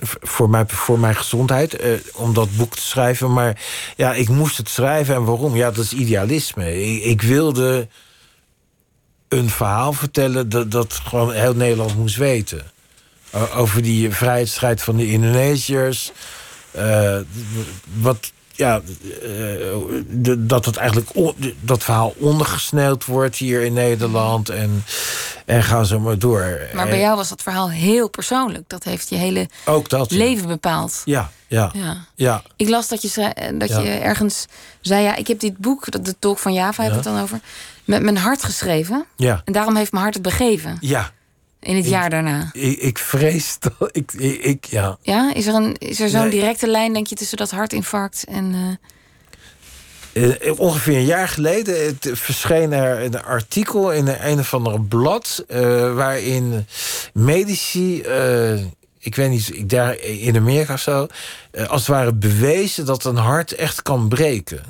v- voor mijn, voor mijn gezondheid eh, om dat boek te schrijven. Maar ja, ik moest het schrijven. En waarom? Ja, dat is idealisme. Ik, ik wilde een verhaal vertellen dat, dat gewoon heel Nederland moest weten. Over die vrijheidsstrijd van de Indonesiërs. Eh, wat, ja, eh, de- dat het eigenlijk on- dat verhaal ondergesneeuwd wordt hier in Nederland. En, en ga zo maar door. Maar bij jou was dat verhaal heel persoonlijk. Dat heeft je hele ja. leven bepaald. Ja, ja, Ja. ja. Ik las dat je, zei- eh, dat Ja. je ergens zei... ja, ik heb dit boek, dat- de Tolk van Java heeft Ja. het dan over... met mijn hart geschreven. ja. En daarom heeft mijn hart het begeven. Ja, In het Ik- jaar daarna. ik, ik vrees dat ik, ik, ja. Ja, is er, een, is er zo'n Nee. directe lijn, denk je, tussen dat hartinfarct en... eh, Eh, ongeveer een jaar geleden het, verscheen er een artikel in een, een of andere blad eh, waarin medici, eh, ik weet niet, ik daar in Amerika of zo, eh, als het ware bewezen dat een hart echt kan breken.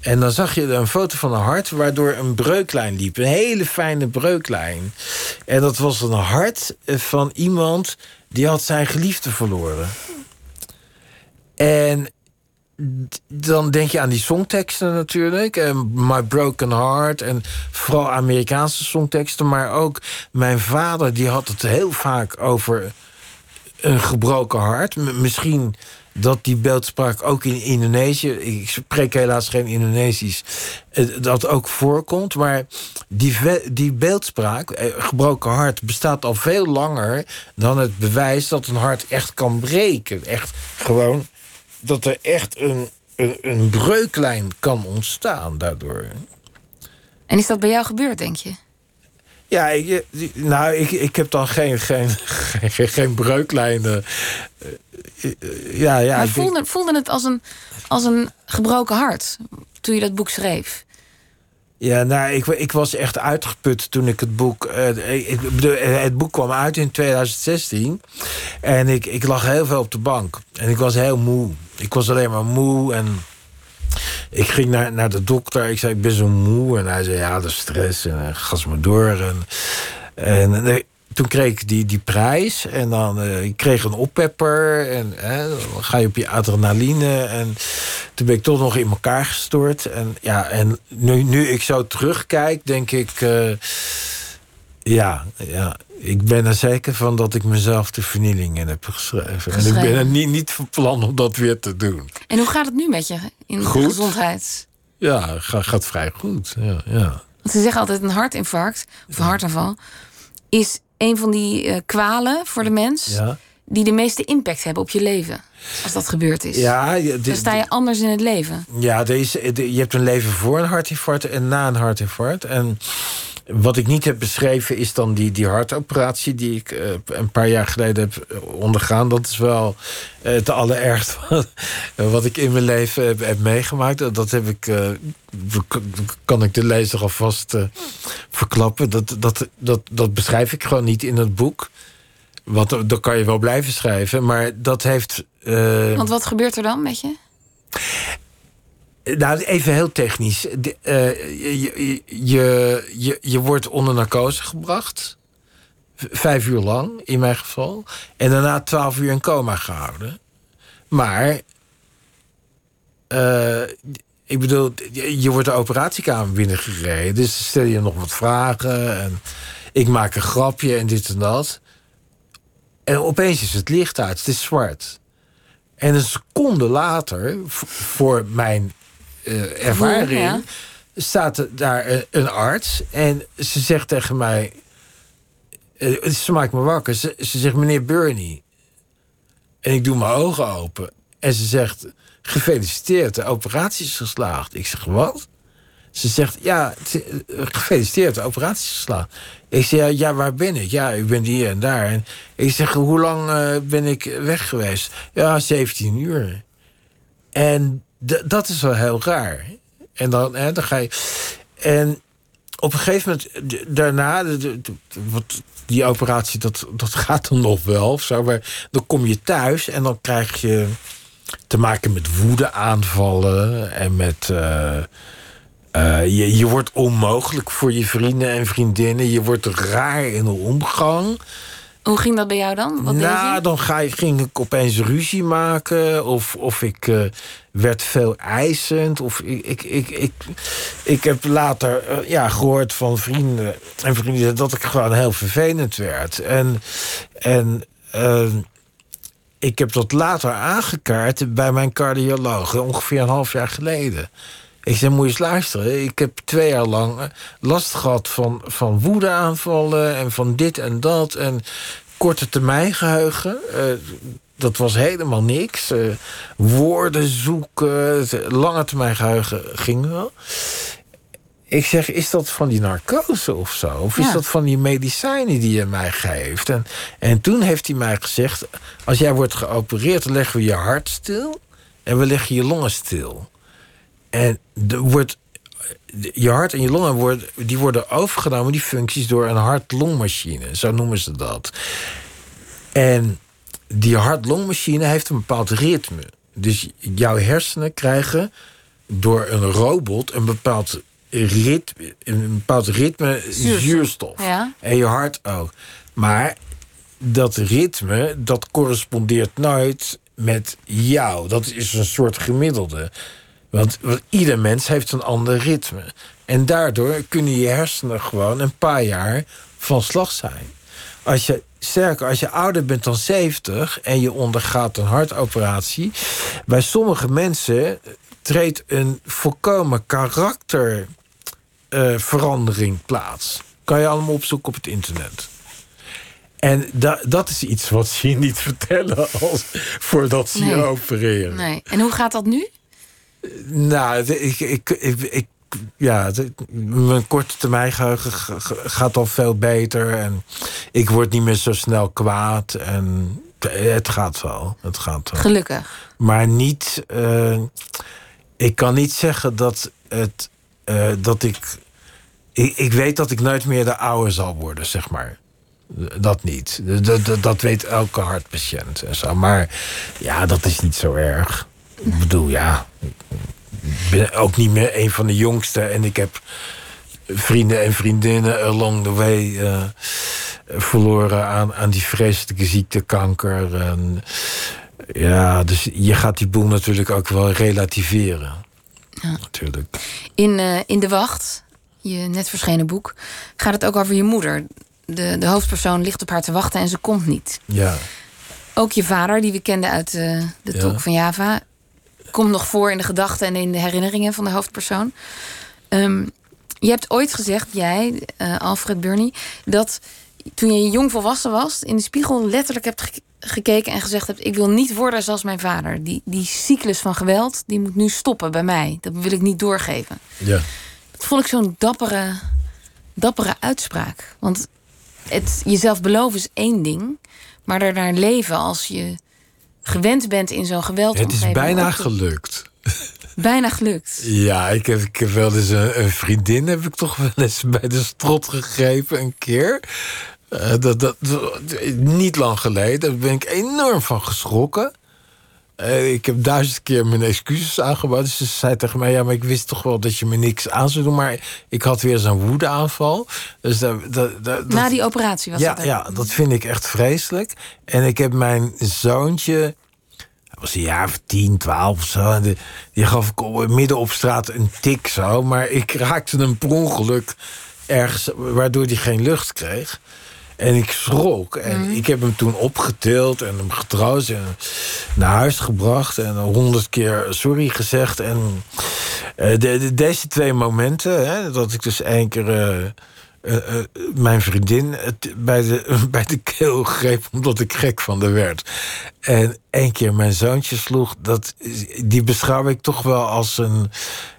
En dan zag je een foto van een hart waardoor een breuklijn liep. Een hele fijne breuklijn. En dat was een hart van iemand die had zijn geliefde verloren. En dan denk je aan die songteksten natuurlijk. En My Broken Heart. En vooral Amerikaanse songteksten. Maar ook mijn vader die had het heel vaak over een gebroken hart. Misschien dat die beeldspraak ook in Indonesië... ik spreek helaas geen Indonesisch... eh, dat ook voorkomt. Maar die, die beeldspraak, eh, gebroken hart... bestaat al veel langer dan het bewijs dat een hart echt kan breken. Echt gewoon dat er echt een, een, een breuklijn kan ontstaan daardoor. En is dat bij jou gebeurd, denk je? Ja, ik, nou, ik, ik heb dan geen, geen, geen, geen breuklijnen. Eh, eh, Ja, ja. maar denk- voelde, voelde het als een, als een gebroken hart toen je dat boek schreef? Ja, nou, ik, ik was echt uitgeput toen ik het boek. eh, ik, eh, het boek kwam uit in 2016. En ik, ik lag heel veel op de bank. En ik was heel moe. Ik was alleen maar moe. En ik ging naar, naar de dokter. Ik zei, ik ben zo moe. En hij zei, ja, is stress. En uh, gas maar door. En, en eh, toen kreeg ik die, die prijs. En dan eh, ik kreeg een oppepper. En dan ga je op je adrenaline. En toen ben ik toch nog in elkaar gestort. En, ja, en nu, nu ik zo terugkijk, denk ik... eh, ja, ja, ik ben er zeker van dat ik mezelf de vernieling in heb geschreven. En ik ben er niet, niet van plan om dat weer te doen. En hoe gaat het nu met je in Goed. gezondheid? Ja, gaat, gaat vrij goed. Ja, ja. Want ze zeggen altijd een hartinfarct of een hartaanval is een van die eh, kwalen voor de mens Ja, die de meeste impact hebben op je leven. Als dat gebeurd is. ja, Dan de- sta je anders in het leven. ja deze, de- je hebt een leven voor een hartinfarct en na een hartinfarct. En wat ik niet heb beschreven is dan die, die hartoperatie die ik eh, een paar jaar geleden heb eh, ondergaan. Dat is wel eh, het allerergste wat, wat ik in mijn leven heb, meegemaakt. Dat- heb ik, kan ik de lezer alvast verklappen. Dat, dat, dat, dat beschrijf ik gewoon niet in het boek. Want dat kan je wel blijven schrijven. Maar dat heeft. Want wat gebeurt er dan met je? Nou, even heel technisch. Eh, je, je, je, je, wordt onder narcose gebracht. Vijf uur lang, in mijn geval. En daarna twaalf uur in coma gehouden. Maar... eh, ik bedoel, je, wordt de operatiekamer binnengereden. Dus stel je nog wat vragen. En ik maak een grapje en dit en dat. En opeens is het licht uit. Het is zwart. En een seconde later, voor mijn eh, ervaring, ja. staat er daar een, een arts. En ze zegt tegen mij. eh, ze maakt me wakker. Ze, ze zegt, meneer Bernie. En ik doe mijn ogen open. En ze zegt, gefeliciteerd, de operatie is geslaagd. Ik zeg, wat? Ze zegt, ja, gefeliciteerd, de operatie is geslaagd. Ik zeg, ja, waar ben ik? Ja, ik ben hier en daar. En ik zeg, hoe lang uh, ben ik weg geweest? Ja, 17 uur. En dat is wel heel raar. En dan, hè, dan ga je... En op een gegeven moment, daarna, wat, die operatie, dat, dat gaat dan nog wel. Of zo, maar dan kom je thuis en dan krijg je te maken met woedeaanvallen en met. Uh, uh, je, je wordt onmogelijk voor je vrienden en vriendinnen. Je wordt raar in de omgang. Hoe ging dat bij jou dan? Wat nou, dan ga ging ik opeens ruzie maken. Of, of ik uh, werd veel eisend. Of ik, ik, ik, ik, ik heb later uh, ja, gehoord van vrienden en vrienden dat ik gewoon heel vervelend werd. En, en uh, ik heb dat later aangekaart bij mijn cardioloog, ongeveer een half jaar geleden. Ik zei, moet je eens luisteren. Ik heb twee jaar lang last gehad van, van woedeaanvallen... en van dit en dat. En korte termijn geheugen. Uh, dat was helemaal niks. Uh, woorden zoeken, lange termijn geheugen ging wel. Ik zeg, is dat van die narcose of zo? Of is dat van die medicijnen die je mij geeft? En, en toen heeft hij mij gezegd... als jij wordt geopereerd, leggen we je hart stil... en we leggen je longen stil. En er wordt, je hart en je longen worden, die worden overgenomen, die functies, door een hart-longmachine. Zo noemen ze dat. En die hart-longmachine heeft een bepaald ritme. Dus jouw hersenen krijgen door een robot een bepaald ritme, een bepaald ritme zuurstof. Ja. En je hart ook. Maar dat ritme, dat correspondeert nooit met jou. Dat is een soort gemiddelde. Want, ieder mens heeft een ander ritme. En daardoor kunnen je hersenen gewoon een paar jaar van slag zijn. Als je, sterker, als je ouder bent dan 70 en je ondergaat een hartoperatie... bij sommige mensen treedt een volkomen karakterverandering uh, plaats. Kan je allemaal opzoeken op het internet. En da dat is iets wat ze je niet vertellen als, voordat ze je opereren. Nee. En hoe gaat dat nu? Nou, ik, ik, ik, ja, mijn korte termijn geheugen gaat al veel beter. En ik word niet meer zo snel kwaad. En het gaat wel. Het gaat wel. Gelukkig. Maar niet. Uh, ik kan niet zeggen dat het. Uh, dat ik, ik. Ik weet dat ik nooit meer de oude zal worden, zeg maar. Dat niet. Dat, dat, dat weet elke hartpatiënt en zo. Maar ja, dat is niet zo erg. Ik bedoel, ja. Ik ben ook niet meer een van de jongste. En ik heb vrienden en vriendinnen along the way uh, verloren aan, aan die vreselijke ziekte, kanker. En, ja, dus je gaat die boel natuurlijk ook wel relativeren. Ja. Natuurlijk. In, uh, in De Wacht, je net verschenen boek, gaat het ook over je moeder. De, de hoofdpersoon ligt op haar te wachten en ze komt niet. Ja. Ook je vader, die we kenden uit uh, de ja. Talk van Java, komt nog voor in de gedachten en in de herinneringen van de hoofdpersoon. Um, je hebt ooit gezegd, jij, uh, Alfred Burney, dat toen je jong volwassen was, in de spiegel letterlijk hebt gekeken en gezegd hebt: Ik wil niet worden zoals mijn vader. Die, die cyclus van geweld, die moet nu stoppen bij mij. Dat wil ik niet doorgeven. Ja. Dat vond ik zo'n dappere, dappere uitspraak. Want het jezelf beloven is één ding, maar naar leven als je gewend bent in zo'n geweld. Het is bijna gelukt. Bijna gelukt. Ja, ik heb, ik heb wel eens een, een, vriendin, heb ik toch wel eens bij de strot gegrepen een keer. Uh, dat, dat, niet lang geleden, daar ben ik enorm van geschrokken. Uh, ik heb duizend keer mijn excuses aangeboden. Dus ze zei tegen mij: Ja, maar ik wist toch wel dat je me niks aan zou doen. Maar ik had weer zo'n woedeaanval. Dus dat, dat, dat, Na die operatie was ja, dat? Ja, dat vind ik echt vreselijk. En ik heb mijn zoontje was een jaar of 10, 12 of zo. En die gaf ik midden op straat een tik zo. Maar ik raakte hem per ongeluk ergens, waardoor hij geen lucht kreeg. En ik schrok. En mm. ik heb hem toen opgetild en hem getroost en naar huis gebracht. En honderd keer sorry gezegd. En uh, de, de, deze twee momenten, hè, dat ik dus één keer uh, eh, eh, mijn vriendin het bij, de, bij de keel greep omdat ik gek van haar werd. En één keer mijn zoontje sloeg, dat, die beschouw ik toch wel als een.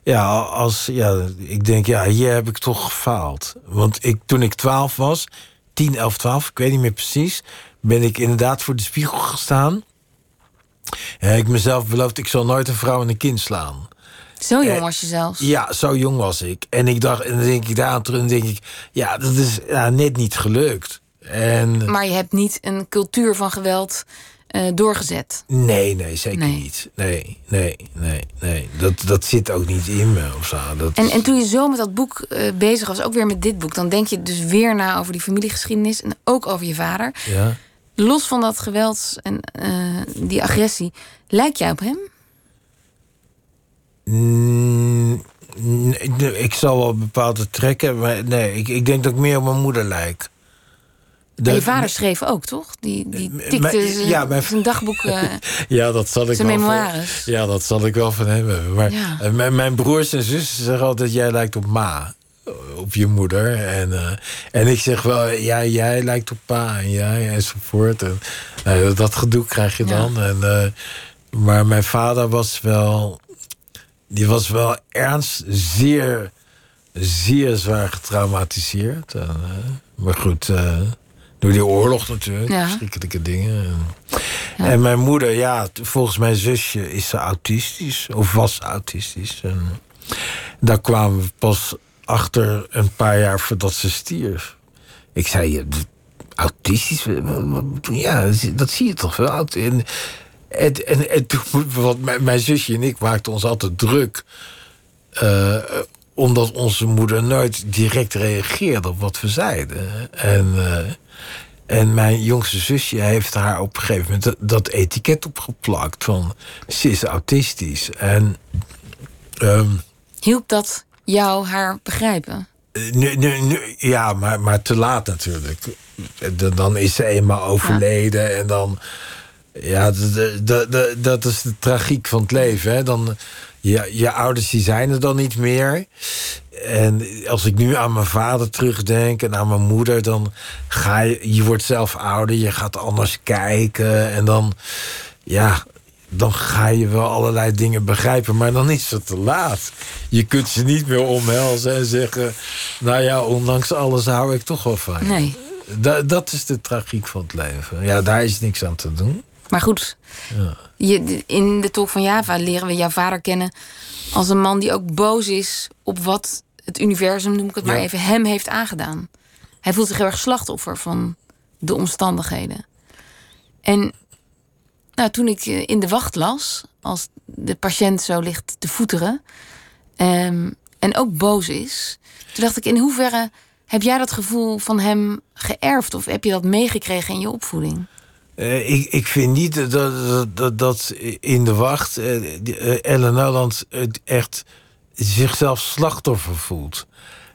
Ja, als, ja, ik denk, ja, hier heb ik toch gefaald. Want ik, toen ik 12 was, 10, 11, 12, ik weet niet meer precies, ben ik inderdaad voor de spiegel gestaan. En heb ik mezelf beloofd, ik zal nooit een vrouw en een kind slaan. Zo jong was je zelfs. Ja, zo jong was ik. En ik dacht, en dan denk ik daar aan terug, en denk ik, ja, dat is ja, net niet gelukt. En, Maar je hebt niet een cultuur van geweld eh, doorgezet. nee, nee, zeker Nee. niet. Nee, nee, nee, nee. Dat, dat zit ook niet in me of zo. Dat, En, en toen je zo met dat boek eh, bezig was, ook weer met dit boek, dan denk je dus weer na over die familiegeschiedenis en ook over je vader. ja. Los van dat geweld en eh, die agressie, lijk jij op hem? Mm, nee, ik zal wel bepaalde trekken, maar nee, ik, ik denk dat ik meer op mijn moeder lijk. De- je vader schreef ook, toch? Die, die m- tikte ja, mijn- zijn dagboek. eh, Ja, dat zal ik Zijn wel van- memoires. ja, dat zal ik wel van hem hebben. Maar Ja. eh, mijn, mijn broers en zussen zeggen altijd: jij lijkt op ma. Op je moeder. En, eh, en ik zeg wel, ja, jij lijkt op pa en jij enzovoort. En, nou, dat gedoe krijg je Ja. dan. En, eh, maar mijn vader was wel. Die was wel ernst, zeer, zeer zwaar getraumatiseerd. En, eh, maar goed, eh, door die oorlog natuurlijk, Ja. verschrikkelijke dingen. En, Ja. en mijn moeder, ja, volgens mijn zusje is ze autistisch, of was autistisch. En daar kwamen we pas achter een paar jaar voordat ze stierf. Ik zei, autistisch? Ja, dat zie- je toch wel. En, en, en, en toen, want mijn, mijn zusje en ik maakten ons altijd druk. eh, omdat onze moeder nooit direct reageerde op wat we zeiden. En, eh, en mijn jongste zusje heeft haar op een gegeven moment dat, dat etiket opgeplakt van ze is autistisch. En ehm, hielp dat jou haar begrijpen? nu, nu, nu, ja, maar, maar te laat natuurlijk. Dan is ze eenmaal overleden en dan. Ja, d- d- d- d- dat is de tragiek van het leven. Hè? Dan, je, je ouders die zijn er dan niet meer. En als ik nu aan mijn vader terugdenk en aan mijn moeder, dan ga je, je wordt zelf ouder, je gaat anders kijken en dan, ja, dan ga je wel allerlei dingen begrijpen, maar dan is het te laat. Je kunt ze niet meer omhelzen en zeggen, nou ja, ondanks alles hou ik toch wel van. je. Nee. Da- dat is de tragiek van het leven. Ja, daar is niks aan te doen. Maar goed, Ja. je, in de Tolk van Java leren we jouw vader kennen als een man die ook boos is op wat het universum, noem ik het maar even, hem heeft aangedaan. Hij voelt zich heel erg slachtoffer van de omstandigheden. En nou, toen ik eh, in de wacht las, als de patiënt zo ligt te voeteren ehm, en ook boos is, toen dacht ik: in hoeverre heb jij dat gevoel van hem geërfd of heb je dat meegekregen in je opvoeding? Eh, ik, ik vind niet dat, dat, dat, in de wacht eh, Ellen Nuland het echt zichzelf slachtoffer voelt.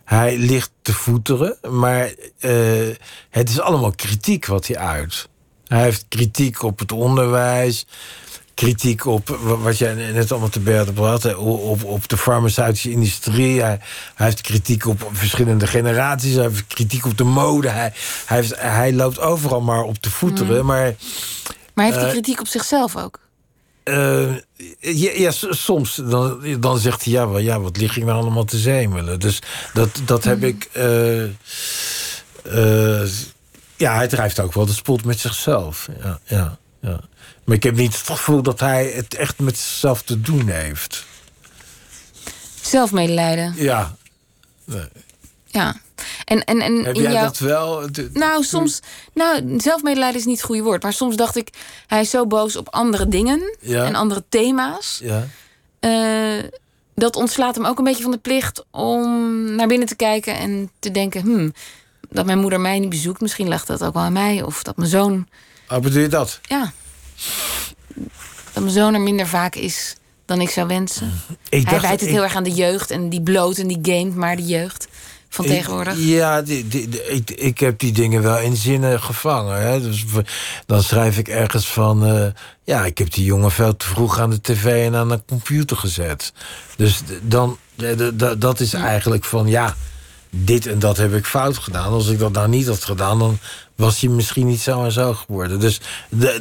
Hij ligt te voeteren, maar het is allemaal kritiek wat hij uit. Hij heeft kritiek op het onderwijs, kritiek op wa- wat jij net allemaal te berden bracht, hè, op, op de farmaceutische industrie. Hij, hij heeft kritiek op verschillende generaties, hij heeft kritiek op de mode. Hij, hij, heeft, hij loopt overal maar op te voeteren, maar Maar heeft hij Eh, kritiek op zichzelf ook? eh, ja, soms dan, dan zegt hij ja, wel, ja, wat lig ik nou allemaal te zemelen. Dus dat, dat heb ik. eh, ja, hij drijft ook wel de spot met zichzelf. Ja, ja, ja. Maar ik heb niet het gevoel dat hij het echt met zichzelf te doen heeft. Zelfmedelijden. Ja. Nee. Ja. En, en, en Heb in jij dat wel? De- Nou, soms. Nou, zelfmedelijden is niet het goede woord. Maar soms dacht ik, hij is zo boos op andere dingen Ja. en andere thema's. Ja. eh, dat ontslaat hem ook een beetje van de plicht om naar binnen te kijken en te denken: hmm, dat mijn moeder mij niet bezoekt, misschien lag dat ook wel aan mij. Of dat mijn zoon, Oh, bedoel je dat? ja, dat mijn zoon er minder vaak is dan ik zou wensen. Ik Hij wijt het ik- heel erg aan de jeugd en die bloot en die gamet, maar de jeugd van Ik- tegenwoordig. Ja, die, die, die- ik, ik heb die dingen wel in zinnen gevangen. Hè? Dus dan schrijf ik ergens van... eh, ja, ik heb die jongen veel te vroeg aan de tv en aan de computer gezet. Dus dan, dat is eigenlijk van... ja, dit en dat heb ik fout gedaan. Als ik dat nou niet had gedaan, dan was hij misschien niet zo en zo geworden. Dus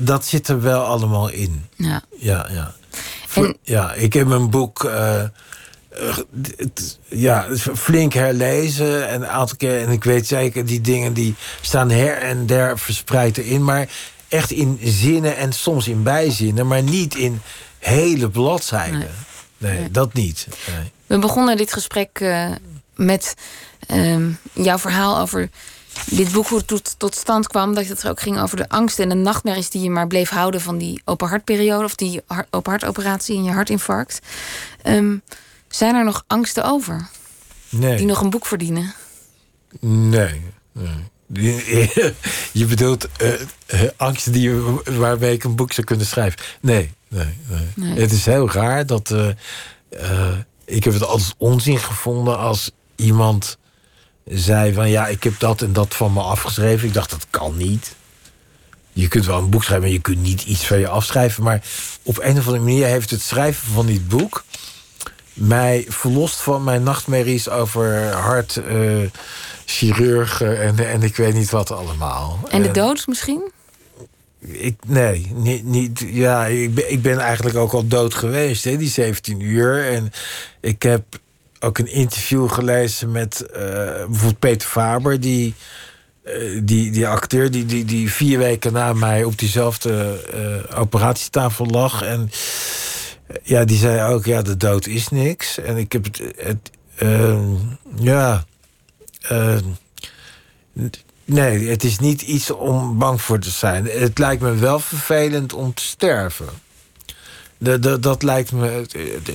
dat zit er wel allemaal in. Ja, ja. ja. ja ik heb mijn boek. Uh, ja, flink herlezen en een aantal keer. En ik weet zeker, die dingen die staan her en der verspreid erin. Maar echt in zinnen en soms in bijzinnen, maar niet in hele bladzijden. Nee, dat niet. Nee. We begonnen dit gesprek uh, met uh, jouw verhaal over dit boek, hoe het tot, tot, stand kwam. Dat het er ook ging over de angst en de nachtmerries die je maar bleef houden van die open hartperiode of die open hartoperatie in je hartinfarct. Um, zijn er nog angsten over? Nee. Die nog een boek verdienen? Nee. nee. Je bedoelt uh, angsten die, waarmee ik een boek zou kunnen schrijven? Nee, nee, nee. Het is heel raar dat. Uh, ik heb het altijd onzin gevonden als iemand zei van ja, ik heb dat en dat van me afgeschreven. Ik dacht, dat kan niet. Je kunt wel een boek schrijven, maar je kunt niet iets van je afschrijven. Maar op een of andere manier heeft het schrijven van dit boek mij verlost van mijn nachtmerries over hart chirurgen en, en ik weet niet wat allemaal. En de dood misschien? Ik, nee, niet, niet, ja, ik, ben, ik ben eigenlijk ook al dood geweest, hè, die 17 uur. En ik heb ook een interview gelezen met uh, bijvoorbeeld Peter Faber, die, uh, die, die acteur, die, die, die vier weken na mij op diezelfde uh, operatietafel lag. En ja, die zei ook, ja, de dood is niks. En ik heb het, het ja, uh, nee, het is niet iets om bang voor te zijn. Het lijkt me wel vervelend om te sterven. De, de, dat lijkt me.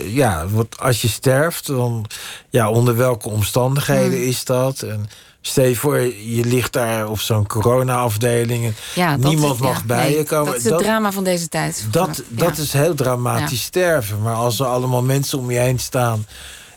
ja, want als je sterft, dan. Ja, onder welke omstandigheden hmm. is dat? En stel je voor, je ligt daar op zo'n corona-afdeling. Ja, niemand mag bij je komen. Dat is het drama van deze tijd. Dat, dat is heel dramatisch sterven. Maar als er allemaal mensen om je heen staan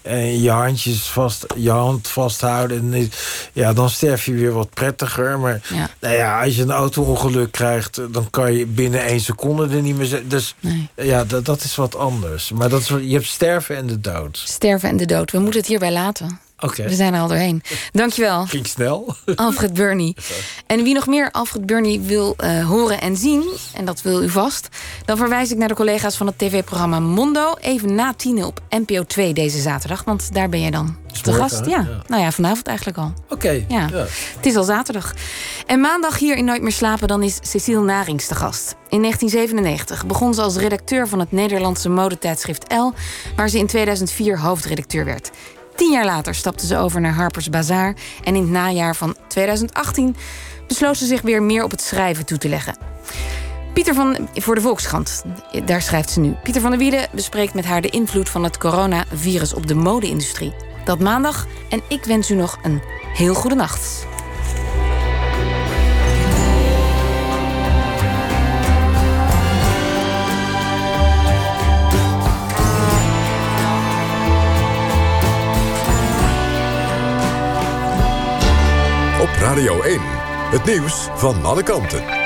en je handjes vast, je hand vasthouden. En, ja, dan sterf je weer wat prettiger. Maar ja. Nou ja, als je een auto-ongeluk krijgt, dan kan je binnen één seconde er niet meer zijn. Dus ja, dat, dat is wat anders. Maar dat is, je hebt sterven en de dood. Sterven en de dood. We moeten het hierbij laten. We zijn er al doorheen. Dankjewel. Ging snel. Alfred Burney. En wie nog meer Alfred Burney wil uh, horen en zien, en dat wil u vast, dan verwijs ik naar de collega's van het tv-programma Mondo. Even na tien op NPO 2 deze zaterdag, want daar ben jij dan de gast. Ja. nou ja, vanavond eigenlijk al. Oké. Ja. Het is al zaterdag. En maandag hier in Nooit meer slapen, dan is Cecile Narings de gast. In 1997 begon ze als redacteur van het Nederlandse modetijdschrift L, waar ze in 2004 hoofdredacteur werd. Tien jaar later stapte ze over naar Harper's Bazaar en in het najaar van 2018 besloot ze zich weer meer op het schrijven toe te leggen. Pieter van, voor de Volkskrant, daar schrijft ze nu. Pieter van der Wielen bespreekt met haar de invloed van het coronavirus op de mode-industrie. Dat maandag en ik wens u nog een heel goede nacht. Radio 1. Het nieuws van alle kanten.